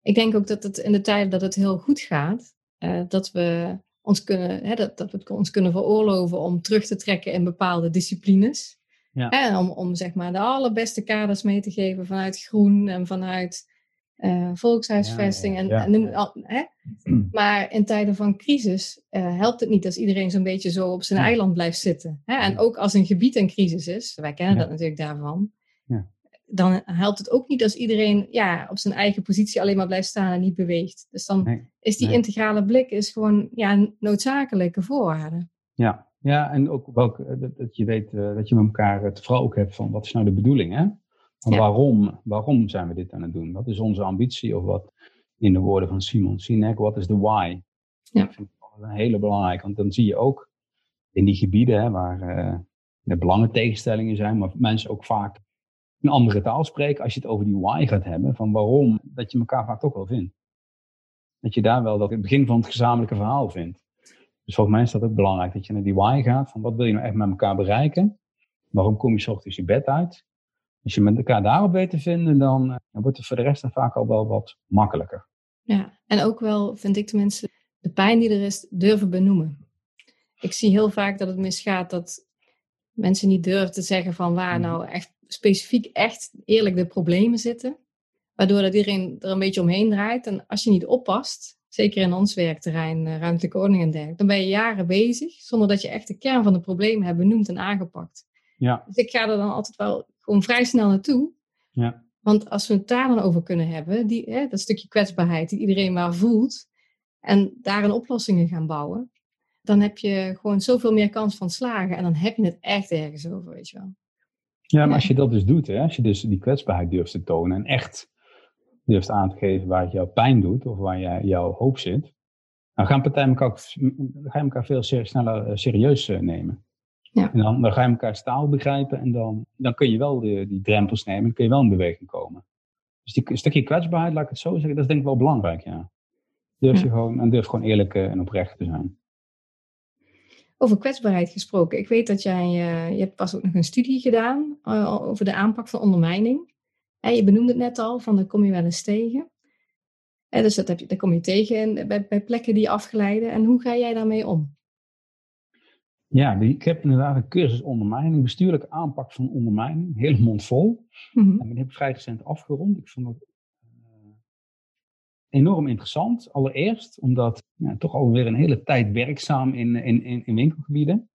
ik denk ook dat het in de tijden dat het heel goed gaat, uh, dat we ons kunnen, hè, dat, dat we ons kunnen veroorloven om terug te trekken in bepaalde disciplines. Ja. En om, om zeg maar de allerbeste kaders mee te geven vanuit groen en vanuit uh, volkshuisvesting. en, en hè? Maar in tijden van crisis uh, helpt het niet als iedereen zo'n beetje zo op zijn eiland blijft zitten. Hè? En ook als een gebied een crisis is, wij kennen dat natuurlijk daarvan, dan helpt het ook niet als iedereen ja, op zijn eigen positie alleen maar blijft staan en niet beweegt. Dus dan is die integrale blik is gewoon ja, een noodzakelijke voorwaarde. Ja, ja en ook welk, eh, dat, dat je weet uh, dat je met elkaar het vooral ook hebt van wat is nou de bedoeling, hè? Van waarom, waarom zijn we dit aan het doen? Wat is onze ambitie? Of wat, in de woorden van Simon Sinek, wat is de why? Ja. Dat vind ik een hele belangrijke, want dan zie je ook in die gebieden hè, waar, uh, er belangentegenstellingen zijn, maar mensen ook vaak een andere taal spreken als je het over die why gaat hebben, van waarom, dat je elkaar vaak toch wel vindt. Dat je daar wel dat het begin van het gezamenlijke verhaal vindt. Dus volgens mij is dat ook belangrijk, dat je naar die why gaat, van wat wil je nou echt met elkaar bereiken? Waarom kom je s ochtends je bed uit? Als je met elkaar daarop weet te vinden, dan, eh, dan wordt het voor de rest dan vaak al wel wat makkelijker. Ja, en ook wel, vind ik tenminste, de pijn die er is, durven benoemen. Ik zie heel vaak dat het misgaat dat mensen niet durven te zeggen van waar mhm. nou echt specifiek echt eerlijk de problemen zitten. Waardoor dat iedereen er een beetje omheen draait. En als je niet oppast, zeker in ons werkterrein, eh, ruimtelijke ordening en dergelijke, dan ben je jaren bezig zonder dat je echt de kern van de problemen hebt benoemd en aangepakt. Ja. Dus ik ga er dan altijd wel gewoon vrij snel naartoe. Ja. Want als we het daar dan over kunnen hebben, die, hè, dat stukje kwetsbaarheid die iedereen maar voelt, en daarin oplossingen gaan bouwen, dan heb je gewoon zoveel meer kans van slagen. En dan heb je het echt ergens over, weet je wel. Ja, maar als je dat dus doet, hè, als je dus die kwetsbaarheid durft te tonen en echt durft aan te geven waar het jou pijn doet of waar je, jouw hoop zit, dan gaan partijen elkaar, ook, dan ga je elkaar veel sneller eh, serieus eh, nemen. Ja. En dan, dan ga je elkaar taal begrijpen en dan, dan kun je wel de, die drempels nemen en kun je wel in beweging komen. Dus die stukje kwetsbaarheid, laat ik het zo zeggen, dat is denk ik wel belangrijk, ja. Durf je gewoon, en durf gewoon eerlijk eh, en oprecht te zijn. Over kwetsbaarheid gesproken. Ik weet dat jij, je hebt pas ook nog een studie gedaan over de aanpak van ondermijning. Je benoemde het net al, van daar kom je wel eens tegen. En dus dat heb je, daar kom je tegen bij, bij plekken die afgeleiden. En hoe ga jij daarmee om? Ja, ik heb inderdaad een cursus ondermijning, bestuurlijke aanpak van ondermijning, hele mond vol. Mm -hmm. En die heb ik vrij recent afgerond. Ik vond het uh, enorm interessant. Allereerst omdat ja, toch alweer een hele tijd werkzaam in, in, in, in winkelgebieden.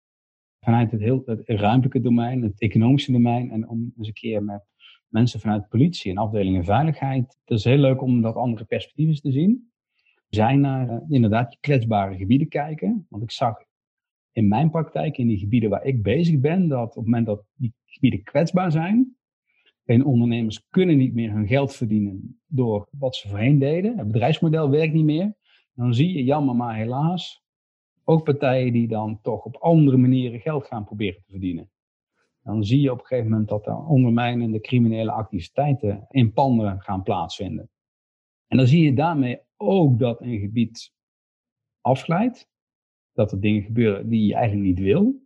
Vanuit het, heel, het ruimtelijke domein, het economische domein. En om eens een keer met mensen vanuit politie en afdelingen veiligheid. Het is heel leuk om dat andere perspectieven te zien. Zijn naar uh, inderdaad kwetsbare gebieden kijken. Want ik zag in mijn praktijk, in die gebieden waar ik bezig ben, dat op het moment dat die gebieden kwetsbaar zijn, en ondernemers kunnen niet meer hun geld verdienen door wat ze voorheen deden, het bedrijfsmodel werkt niet meer, dan zie je jammer maar helaas ook partijen die dan toch op andere manieren geld gaan proberen te verdienen. Dan zie je op een gegeven moment dat er ondermijnende criminele activiteiten in panden gaan plaatsvinden. En dan zie je daarmee ook dat een gebied afglijdt, dat er dingen gebeuren die je eigenlijk niet wil.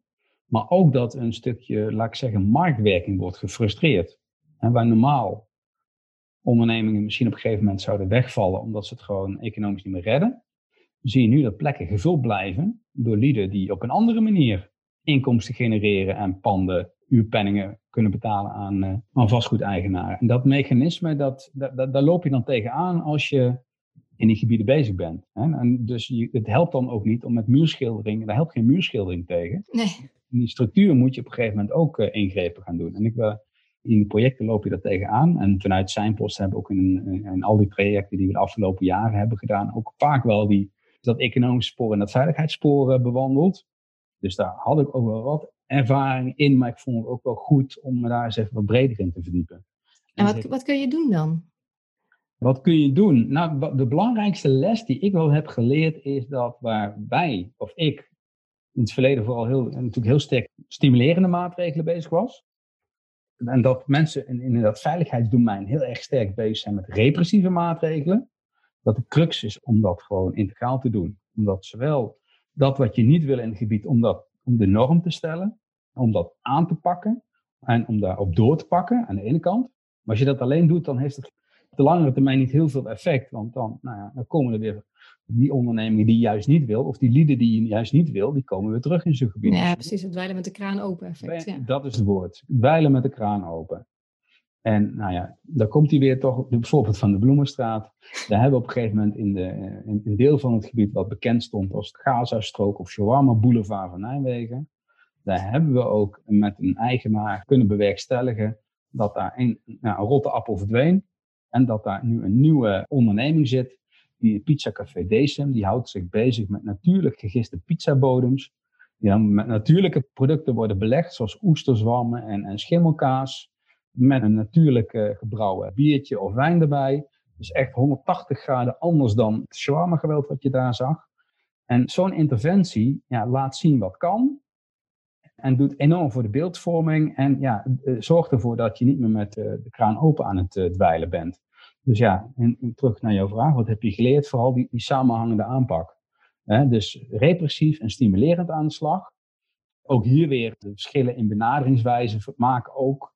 Maar ook dat een stukje, laat ik zeggen, marktwerking wordt gefrustreerd. En waar normaal ondernemingen misschien op een gegeven moment zouden wegvallen omdat ze het gewoon economisch niet meer redden, zie je nu dat plekken gevuld blijven door lieden die op een andere manier inkomsten genereren en panden, uurpenningen kunnen betalen aan, uh, aan vastgoedeigenaren. En dat mechanisme, dat, dat, dat, daar loop je dan tegenaan als je in die gebieden bezig bent. Hè? En dus je, het helpt dan ook niet om met muurschildering, daar helpt geen muurschildering tegen. Nee. In die structuur moet je op een gegeven moment ook uh, ingrepen gaan doen. En ik, uh, in die projecten loop je daar tegenaan. En vanuit zijn post hebben we ook in, in, al die trajecten die we de afgelopen jaren hebben gedaan, ook vaak wel die, dat economische spoor en dat veiligheidsspoor bewandeld. Dus daar had ik ook wel wat ervaring in, maar ik vond het ook wel goed om me daar eens even wat breder in te verdiepen. En wat, wat kun je doen dan? Wat kun je doen? Nou, de belangrijkste les die ik wel heb geleerd is dat waar wij, of ik, in het verleden vooral heel, natuurlijk heel sterk stimulerende maatregelen bezig was. En dat mensen in, in dat veiligheidsdomein heel erg sterk bezig zijn met repressieve maatregelen. Dat de crux is om dat gewoon integraal te doen. Omdat zowel dat wat je niet wil in het gebied, om, dat, om de norm te stellen, om dat aan te pakken en om daarop door te pakken aan de ene kant. Maar als je dat alleen doet, dan heeft het op de langere termijn niet heel veel effect. Want dan, nou ja, dan komen er weer die ondernemingen die je juist niet wil, of die lieden die je juist niet wil, die komen weer terug in zo'n gebied. Ja, precies. Het dweilen met de kraan open effect. Ja. Dat is het woord. Dweilen met de kraan open. En nou ja, daar komt hij weer toch, bijvoorbeeld van de Bloemenstraat. Daar hebben we op een gegeven moment in, de, in een deel van het gebied wat bekend stond als de Gaza-strook of Shawarma Boulevard van Nijmegen. Daar hebben we ook met een eigenaar kunnen bewerkstelligen dat daar een, nou, rotte appel verdween. En dat daar nu een nieuwe onderneming zit, die Pizza Café Decem, die houdt zich bezig met natuurlijk gegiste pizzabodems. Die dan met natuurlijke producten worden belegd, zoals oesterzwammen en, en schimmelkaas. Met een natuurlijke gebrouwen biertje of wijn erbij. Dus echt 180 graden anders dan het shawarma geweld wat je daar zag. En zo'n interventie ja, laat zien wat kan. En doet enorm voor de beeldvorming. En ja, zorgt ervoor dat je niet meer met de kraan open aan het dweilen bent. Dus ja, en, terug naar jouw vraag. Wat heb je geleerd? Vooral die, die samenhangende aanpak. dus repressief en stimulerend aan de slag. Ook hier weer de verschillen in benaderingswijze maken ook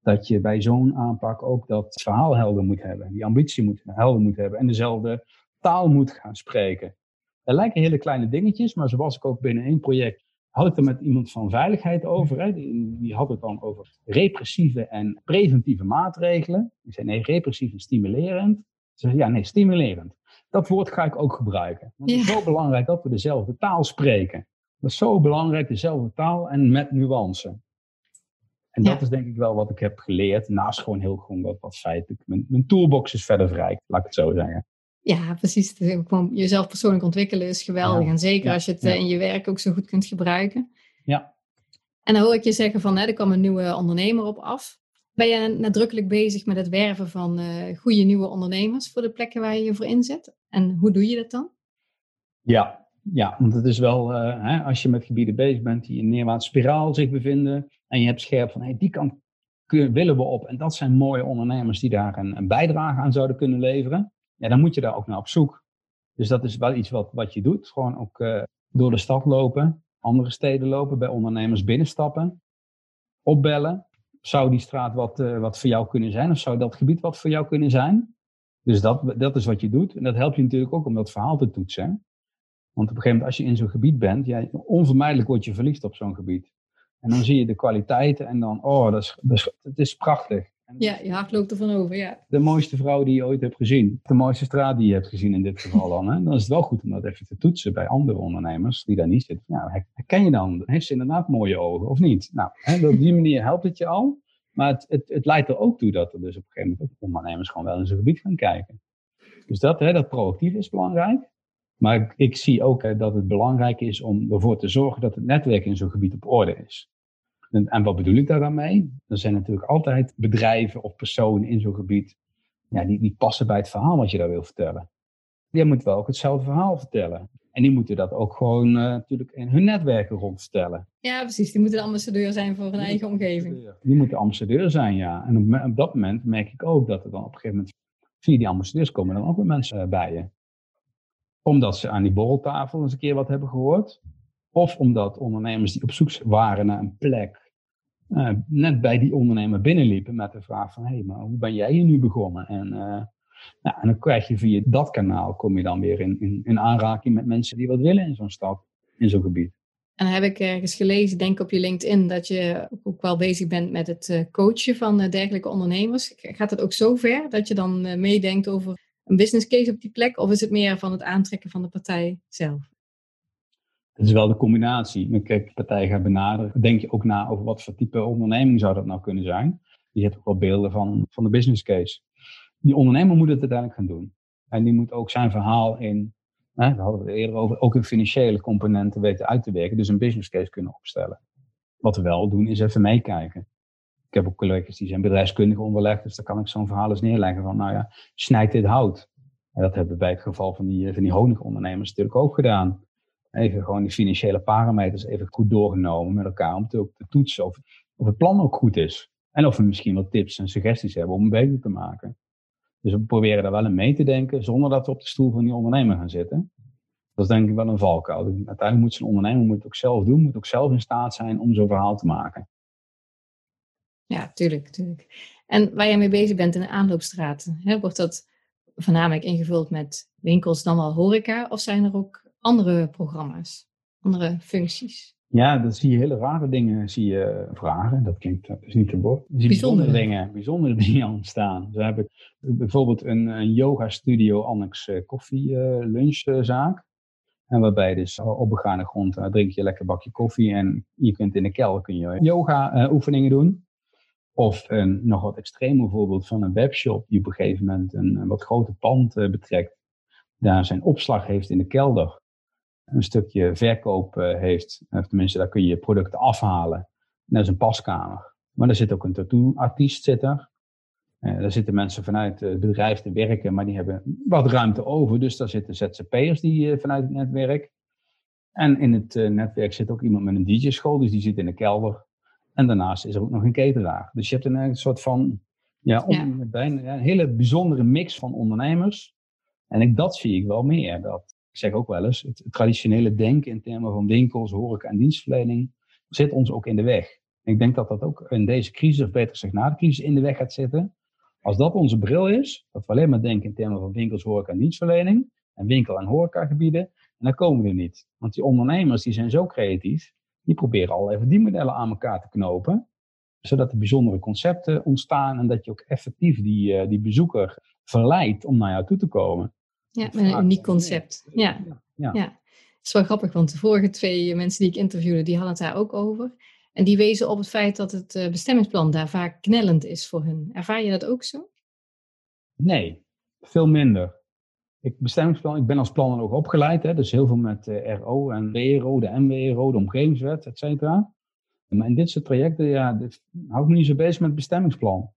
dat je bij zo'n aanpak ook dat verhaal helder moet hebben. Die ambitie moet, helder moet hebben. En dezelfde taal moet gaan spreken. Er lijken hele kleine dingetjes, maar zoals ik ook binnen één project had ik er met iemand van veiligheid over. Hè. Die, die, had het dan over repressieve en preventieve maatregelen. Die zei nee, repressief en stimulerend. Ze zei ja, nee, stimulerend. Dat woord ga ik ook gebruiken. Want het is zo belangrijk dat we dezelfde taal spreken. Dat is zo belangrijk, dezelfde taal en met nuance. En dat is denk ik wel wat ik heb geleerd. Naast gewoon heel gewoon wat. Mijn, mijn toolbox is verder vrij, laat ik het zo zeggen. Ja, precies. Gewoon jezelf persoonlijk ontwikkelen is geweldig. En zeker als je het in je werk ook zo goed kunt gebruiken. Ja. En dan hoor ik je zeggen van, hè, er kwam een nieuwe ondernemer op af. Ben je nadrukkelijk bezig met het werven van uh, goede nieuwe ondernemers voor de plekken waar je je voor inzet? En hoe doe je dat dan? Ja, ja want het is wel, uh, hè, als je met gebieden bezig bent die in een neerwaartse spiraal zich bevinden. En je hebt scherp van, hey, die kant willen we op. En dat zijn mooie ondernemers die daar een, een bijdrage aan zouden kunnen leveren ja, dan moet je daar ook naar op zoek. Dus dat is wel iets wat, wat je doet. Gewoon ook uh, door de stad lopen, andere steden lopen, bij ondernemers binnenstappen, opbellen. Zou die straat wat, uh, wat voor jou kunnen zijn? Of zou dat gebied wat voor jou kunnen zijn? Dus dat, dat is wat je doet. En dat helpt je natuurlijk ook om dat verhaal te toetsen. Want op een gegeven moment, als je in zo'n gebied bent, ja, onvermijdelijk word je verliefd op zo'n gebied. En dan zie je de kwaliteiten en dan, oh, dat is, dat is, het is prachtig. Ja, je hart loopt ervan over, ja. De mooiste vrouw die je ooit hebt gezien. De mooiste straat die je hebt gezien in dit geval dan. Hè? Dan is het wel goed om dat even te toetsen bij andere ondernemers die daar niet zitten. Nou, herken je dan? Heeft ze inderdaad mooie ogen of niet? Nou, hè, op die manier helpt het je al. Maar het, het, het, leidt er ook toe dat er dus op een gegeven moment ondernemers gewoon wel in zijn gebied gaan kijken. Dus dat, hè, dat proactief is belangrijk. Maar ik, ik zie ook hè, dat het belangrijk is om ervoor te zorgen dat het netwerk in zo'n gebied op orde is. En, wat bedoel ik daar dan mee? Er zijn natuurlijk altijd bedrijven of personen in zo'n gebied ja, die, die passen bij het verhaal wat je daar wil vertellen. Die moeten wel ook hetzelfde verhaal vertellen. En die moeten dat ook gewoon uh, natuurlijk in hun netwerken rondstellen. Ja, precies. Die moeten de ambassadeur zijn voor hun eigen omgeving. Die moeten ambassadeur zijn, ja. En op, op, dat moment merk ik ook dat er dan op een gegeven moment via die ambassadeurs komen dan ook weer mensen eh, bij je. Omdat ze aan die borreltafel eens een keer wat hebben gehoord. Of omdat ondernemers die op zoek waren naar een plek, uh, net bij die ondernemer binnenliepen met de vraag van, hé, hey, maar hoe ben jij hier nu begonnen? En, nou, en dan krijg je via dat kanaal, kom je dan weer in, in, in aanraking met mensen die wat willen in zo'n stad, in zo'n gebied. En dan heb ik ergens gelezen, denk op je LinkedIn, dat je ook wel bezig bent met het eh, coachen van dergelijke ondernemers. Gaat het ook zo ver dat je dan meedenkt over een business case op die plek? Of is het meer van het aantrekken van de partij zelf? Het is wel de combinatie. Kijk, partij gaat benaderen. Denk je ook na over wat voor type onderneming zou dat nou kunnen zijn. Je hebt ook wel beelden van, van de business case. Die ondernemer moet het uiteindelijk gaan doen. En die moet ook zijn verhaal in, hè, daar hadden we het eerder over, ook in financiële componenten weten uit te werken. Dus een business case kunnen opstellen. Wat we wel doen is even meekijken. Ik heb ook collega's die zijn bedrijfskundig onderlegd, dus daar kan ik zo'n verhaal eens neerleggen van, nou ja, snijd dit hout. En dat hebben we bij het geval van die, van die honigondernemers natuurlijk ook gedaan even gewoon die financiële parameters even goed doorgenomen met elkaar. Om te, te toetsen of, of het plan ook goed is. En of we misschien wat tips en suggesties hebben om hem beter te maken. Dus we proberen daar wel in mee te denken, zonder dat we op de stoel van die ondernemer gaan zitten. Dat is denk ik wel een valkuil. Uiteindelijk moet zo'n ondernemer moet het ook zelf doen, moet ook zelf in staat zijn om zo'n verhaal te maken. Ja, tuurlijk, tuurlijk. En waar jij mee bezig bent in de aanloopstraten, wordt dat voornamelijk ingevuld met winkels dan wel horeca? Of zijn er ook andere programma's, andere functies? Ja, dan zie je hele rare dingen zie je vragen. Dat klinkt dat is niet te zie bijzondere dingen, bijzondere dingen ontstaan. Ze hebben bijvoorbeeld een, een yoga studio annex uh, koffie uh, lunchzaak. En waarbij dus op begane grond uh, drink je lekker bakje koffie en je kunt in de kelder kun je yoga oefeningen doen. Of een nog wat extremer voorbeeld van een webshop die op een gegeven moment een, een wat groter pand betrekt. Daar zijn opslag heeft in de kelder een stukje verkoop eh, heeft. Of tenminste, daar kun je je producten afhalen. En dat is een paskamer. Maar er zit ook een tattoo-artiest zit er. Uh, daar zitten mensen vanuit het bedrijf te werken, maar die hebben wat ruimte over. Dus daar zitten ZZP'ers die uh, vanuit het netwerk. En in het netwerk zit ook iemand met een DJ-school, dus die zit in de kelder. En daarnaast is er ook nog een cateraar. Dus je hebt een, een soort van ja, om, Bijna, een hele bijzondere mix van ondernemers. En ik, dat zie ik wel meer. Dat, ik zeg ook wel eens, het, traditionele denken in termen van winkels, horeca en dienstverlening zit ons ook in de weg. Ik denk dat dat ook in deze crisis, of beter gezegd na de crisis, in de weg gaat zitten. Als dat onze bril is, dat we alleen maar denken in termen van winkels, horeca en dienstverlening, en winkel- en horecagebieden, dan komen we er niet. Want die ondernemers die zijn zo creatief, die proberen al even die modellen aan elkaar te knopen, zodat er bijzondere concepten ontstaan en dat je ook effectief die, uh, die bezoeker verleidt om naar jou toe te komen. Ja, met een uniek concept. Ja. Ja. ja. Het is wel grappig, want de vorige twee mensen die ik interviewde, die hadden het daar ook over. En die wezen op het feit dat het uh, bestemmingsplan daar vaak knellend is voor hun. Ervaar je dat ook zo? Nee, veel minder. Ik, bestemmingsplan, ik ben als planner ook opgeleid, hè, dus heel veel met uh, RO en WRO, de MWRO, de omgevingswet, et cetera. Maar in dit soort trajecten, ja, dit, hou ik me niet zo bezig met het bestemmingsplan.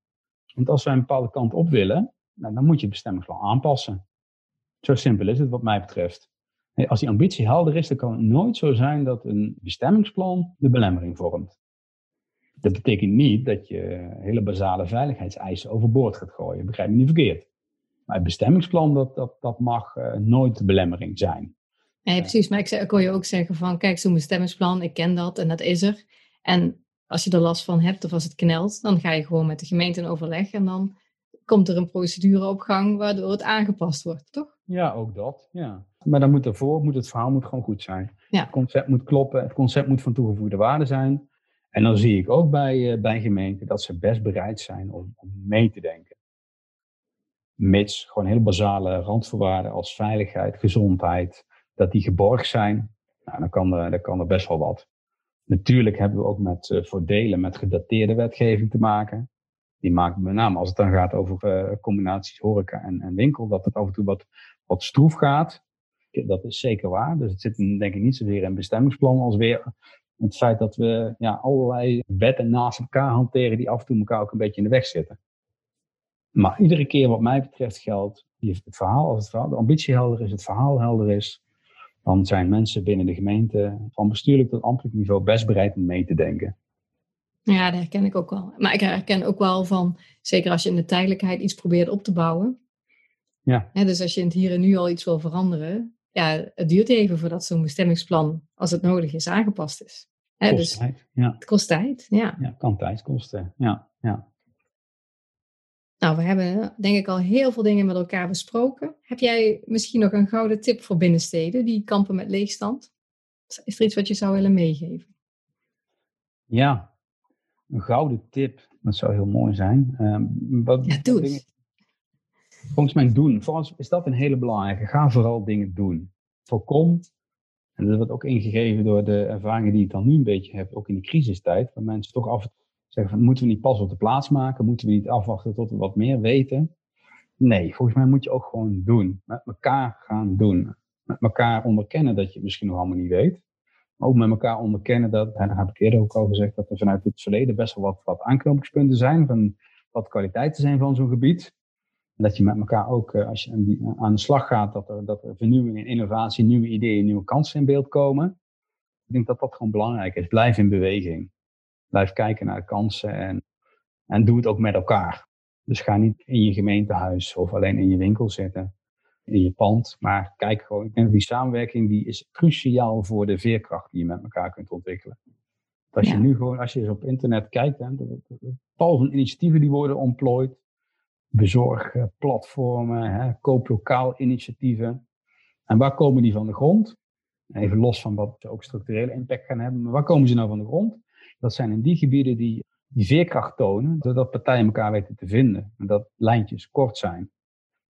Want als wij een bepaalde kant op willen, nou, dan moet je het bestemmingsplan aanpassen. Zo simpel is het wat mij betreft. Als die ambitie helder is, dan kan het nooit zo zijn dat een bestemmingsplan de belemmering vormt. Dat betekent niet dat je hele basale veiligheidseisen overboord gaat gooien. Begrijp me niet verkeerd. Maar het bestemmingsplan, dat, dat, dat mag uh, nooit de belemmering zijn. Nee, precies. Maar ik, ik kon je ook zeggen van, kijk, zo'n bestemmingsplan, ik ken dat en dat is er. En als je er last van hebt of als het knelt, dan ga je gewoon met de gemeente in overleg en dan komt er een procedure op gang waardoor het aangepast wordt, toch? Ja, ook dat. Ja. Maar dan moet ervoor, moet het verhaal moet gewoon goed zijn. Ja. Het concept moet kloppen, het concept moet van toegevoegde waarde zijn. En dan zie ik ook bij, uh, bij gemeenten dat ze best bereid zijn om, om mee te denken. Mits gewoon heel basale randvoorwaarden als veiligheid, gezondheid, dat die geborgd zijn. Nou, dan kan er, dan kan er best wel wat. Natuurlijk hebben we ook met uh, voordelen met gedateerde wetgeving te maken. Die maakt met name als het dan gaat over uh, combinaties horeca en, en, winkel, dat het af en toe wat, wat stroef gaat. Dat is zeker waar. Dus het zit denk ik niet zozeer in bestemmingsplan als weer het feit dat we ja, allerlei wetten naast elkaar hanteren die af en toe elkaar ook een beetje in de weg zitten. Maar iedere keer wat mij betreft geldt, het verhaal, als het verhaal, de ambitie helder is, het verhaal helder is, dan zijn mensen binnen de gemeente van bestuurlijk tot ambtelijk niveau best bereid om mee te denken. Ja, dat herken ik ook wel. Maar ik herken ook wel van, zeker als je in de tijdelijkheid iets probeert op te bouwen. Ja. Dus als je in het hier en nu al iets wil veranderen, ja, het duurt even voordat zo'n bestemmingsplan, als het nodig is, aangepast is. Hè, kost dus tijd, ja. Het kost tijd, ja. Ja, kan tijd kosten, ja. ja. Nou, we hebben denk ik al heel veel dingen met elkaar besproken. Heb jij misschien nog een gouden tip voor binnensteden die kampen met leegstand? Is er iets wat je zou willen meegeven? Ja, een gouden tip. Dat zou heel mooi zijn. Uh, wat, ja, doe het. Volgens mij doen. Volgens is dat een hele belangrijke. Ga vooral dingen doen. Voorkom, en dat wordt ook ingegeven door de ervaringen die ik dan nu een beetje heb, ook in de crisistijd, waar mensen toch af zeggen van, moeten we niet pas op de plaats maken? Moeten we niet afwachten tot we wat meer weten? Nee, volgens mij moet je ook gewoon doen. Met elkaar gaan doen. Met elkaar onderkennen dat je het misschien nog allemaal niet weet. Maar ook met elkaar onderkennen dat, en daar heb ik eerder ook al gezegd, dat er vanuit het verleden best wel wat, wat aanknopingspunten zijn, van wat kwaliteiten zijn van zo'n gebied. En dat je met elkaar ook, eh, als je aan de slag gaat, dat er, dat er vernieuwing en innovatie, nieuwe ideeën, nieuwe kansen in beeld komen. Ik denk dat dat gewoon belangrijk is. Blijf in beweging. Blijf kijken naar de kansen en, en doe het ook met elkaar. Dus ga niet in je gemeentehuis of alleen in je winkel zitten, in je pand. Maar kijk gewoon, ik denk die samenwerking die is cruciaal voor de veerkracht die je met elkaar kunt ontwikkelen. als je nu gewoon, als je eens op internet kijkt, hè, de, tal van initiatieven die worden ontplooid. Bezorgplatformen, hè, kooplokaal initiatieven. En waar komen die van de grond? Even los van wat ze ook structurele impact gaan hebben. Maar waar komen ze nou van de grond? Dat zijn in die gebieden die, die veerkracht tonen, doordat partijen elkaar weten te vinden. En dat lijntjes kort zijn.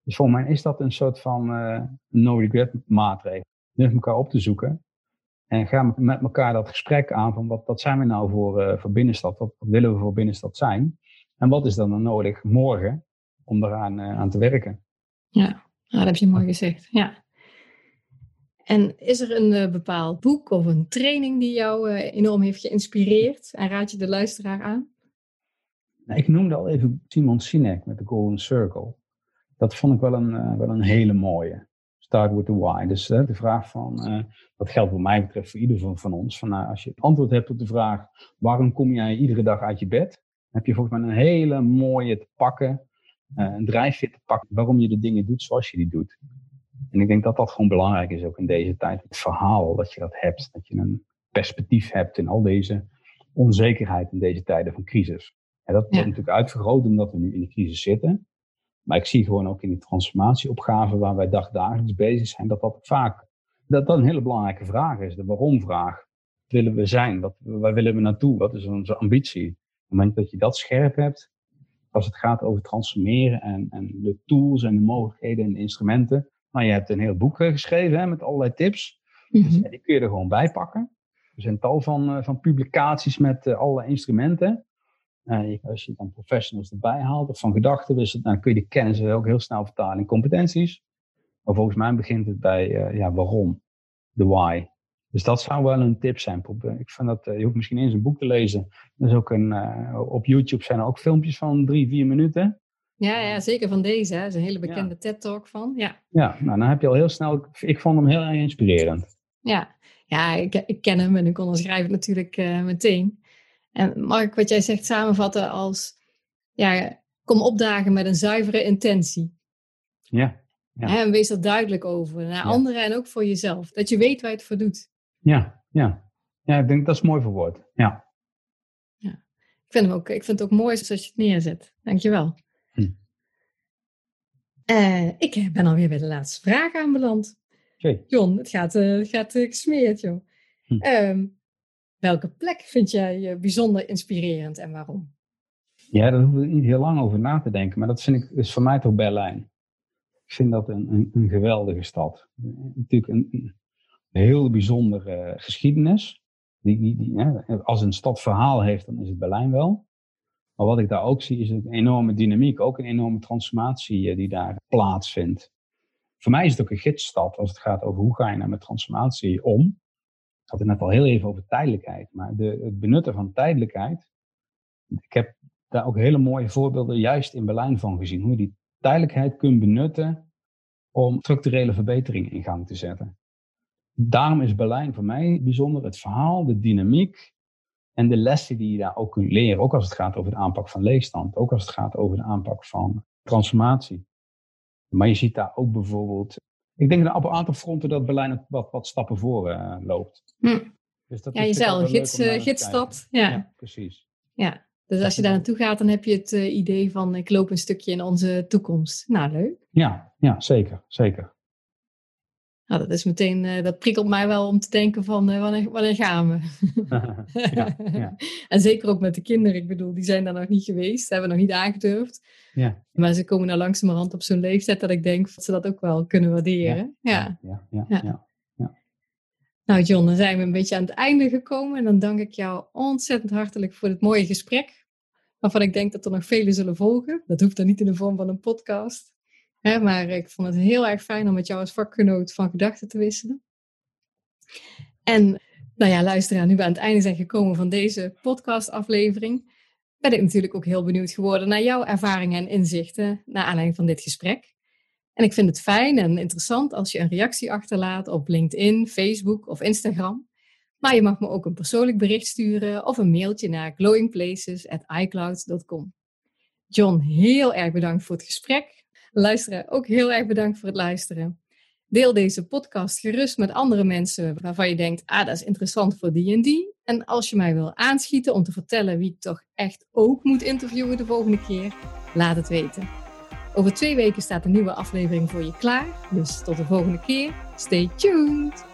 Dus voor mij is dat een soort van uh, no-regret maatregel. Durf elkaar op te zoeken. En ga met elkaar dat gesprek aan van wat, wat zijn we nou voor, uh, voor binnenstad? Wat, wat, willen we voor binnenstad zijn? En wat is dan, dan nodig morgen om daaraan uh, aan te werken? Ja, dat heb je mooi gezegd. Ja. En is er een uh, bepaald boek of een training die jou uh, enorm heeft geïnspireerd? En raad je de luisteraar aan? Nou, ik noemde al even Simon Sinek met de Golden Circle. Dat vond ik wel een, wel een hele mooie. Start with the why. Dus de vraag van, uh, dat geldt wat mij betreft voor ieder van, van ons. Van, nou, als je het antwoord hebt op de vraag, waarom kom jij iedere dag uit je bed? heb je volgens mij een hele mooie te pakken, een drijfveer te pakken, waarom je de dingen doet zoals je die doet. En ik denk dat dat gewoon belangrijk is ook in deze tijd. Het verhaal dat je dat hebt, dat je een perspectief hebt in al deze onzekerheid in deze tijden van crisis. En dat wordt natuurlijk uitvergroot omdat we nu in de crisis zitten. Maar ik zie gewoon ook in die transformatieopgave waar wij dagdagelijks bezig zijn, dat dat vaak dat dat een hele belangrijke vraag is. De waarom-vraag. Willen we zijn? Wat, waar willen we naartoe? Wat is onze ambitie? Op het moment dat je dat scherp hebt, als het gaat over transformeren en, en de tools en de mogelijkheden en de instrumenten. Nou, je hebt een heel boek eh, geschreven hè, met allerlei tips. Mm dus, die kun je er gewoon bij pakken. Er zijn tal van, uh, van publicaties met uh, allerlei instrumenten. Uh, als je dan professionals erbij haalt of van gedachtenwissel, dan kun je de kennis ook heel snel vertalen in competenties. Maar volgens mij begint het bij uh, ja, waarom, de why. Dus dat zou wel een tip zijn. Ik vind dat, uh, je hoeft misschien eens een boek te lezen. Er is ook een, op YouTube zijn er ook filmpjes van drie, vier minuten. Ja, ja zeker van deze. Hè. Dat is een hele bekende TED-talk van. Ja. ja, nou dan heb je al heel snel, ik vond hem heel erg inspirerend. Ja, ja ik, ik ken hem en ik onderschrijf het natuurlijk meteen. En Mark, wat jij zegt samenvatten als, ja, kom opdagen met een zuivere intentie. Ja. ja. En wees er duidelijk over, naar anderen en ook voor jezelf. Dat je weet waar je het voor doet. Ja, ja. Ja, ik denk dat is mooi verwoord. Ja. ja. Ik, vind hem ook, ik vind het ook mooi zoals je het neerzet. Dankjewel. Hm. Uh, ik ben alweer bij de laatste vraag aanbeland. Okay. John, het gaat, uh, het gaat uh, gesmeerd, joh. Hm. Um, Welke plek vind jij eh, bijzonder inspirerend en waarom? Ja, daar hoef ik niet heel lang over na te denken, maar dat vind ik, is voor mij toch Berlijn. Ik vind dat een, een, een geweldige stad. Natuurlijk een heel bijzondere geschiedenis. Die, die, die, als een stad verhaal heeft, dan is het Berlijn wel. Maar wat ik daar ook zie, is een enorme dynamiek, ook een enorme transformatie eh, die daar plaatsvindt. Voor mij is het ook een gidsstad als het gaat over hoe ga je nou met transformatie om had het net al heel even over tijdelijkheid. Maar de, het benutten van tijdelijkheid. Ik heb daar ook hele mooie voorbeelden juist in Berlijn van gezien. Hoe je die tijdelijkheid kunt benutten om structurele verbeteringen in gang te zetten. Daarom is Berlijn voor mij bijzonder. Het verhaal, de dynamiek en de lessen die je daar ook kunt leren. Ook als het gaat over de aanpak van leegstand. Ook als het gaat over de aanpak van transformatie. Maar je ziet daar ook bijvoorbeeld ik denk dat op een aantal fronten dat Berlijn wat, wat stappen voor uh, loopt. Hm. Dus dat ja, jezelf, gids, uh, gidsstad. Ja. ja. precies. Ja, dus als je daar naartoe gaat, dan heb je het idee van ik loop een stukje in onze toekomst. Nou, leuk. Ja, ja zeker, zeker. Nou, dat is meteen, uh, dat prikkelt mij wel om te denken van uh, wanneer, wanneer gaan we? ja, ja. en zeker ook met de kinderen, ik bedoel, die zijn daar nog niet geweest, hebben nog niet aangedurfd. Ja. Maar ze komen nou langzamerhand op zo'n leeftijd dat ik denk dat ze dat ook wel kunnen waarderen. Ja, ja, ja. ja, Nou John, dan zijn we een beetje aan het einde gekomen en dan dank ik jou ontzettend hartelijk voor dit mooie gesprek. Waarvan ik denk dat er nog vele zullen volgen. Dat hoeft dan niet in de vorm van een podcast maar ik vond het heel erg fijn om met jou als vakgenoot van gedachten te wisselen. En nou ja, luisteraar, nu we aan het einde zijn gekomen van deze podcastaflevering, ben ik natuurlijk ook heel benieuwd geworden naar jouw ervaringen en inzichten naar aanleiding van dit gesprek. En ik vind het fijn en interessant als je een reactie achterlaat op LinkedIn, Facebook of Instagram. Maar je mag me ook een persoonlijk bericht sturen of een mailtje naar glowingplaces.icloud.com. John, heel erg bedankt voor het gesprek luisteren, ook heel erg bedankt voor het luisteren. Deel deze podcast gerust met andere mensen waarvan je denkt, ah, dat is interessant voor die en die. En als je mij wil aanschieten om te vertellen wie ik toch echt ook moet interviewen de volgende keer, laat het weten. Over twee weken staat een nieuwe aflevering voor je klaar. Dus tot de volgende keer. Stay tuned!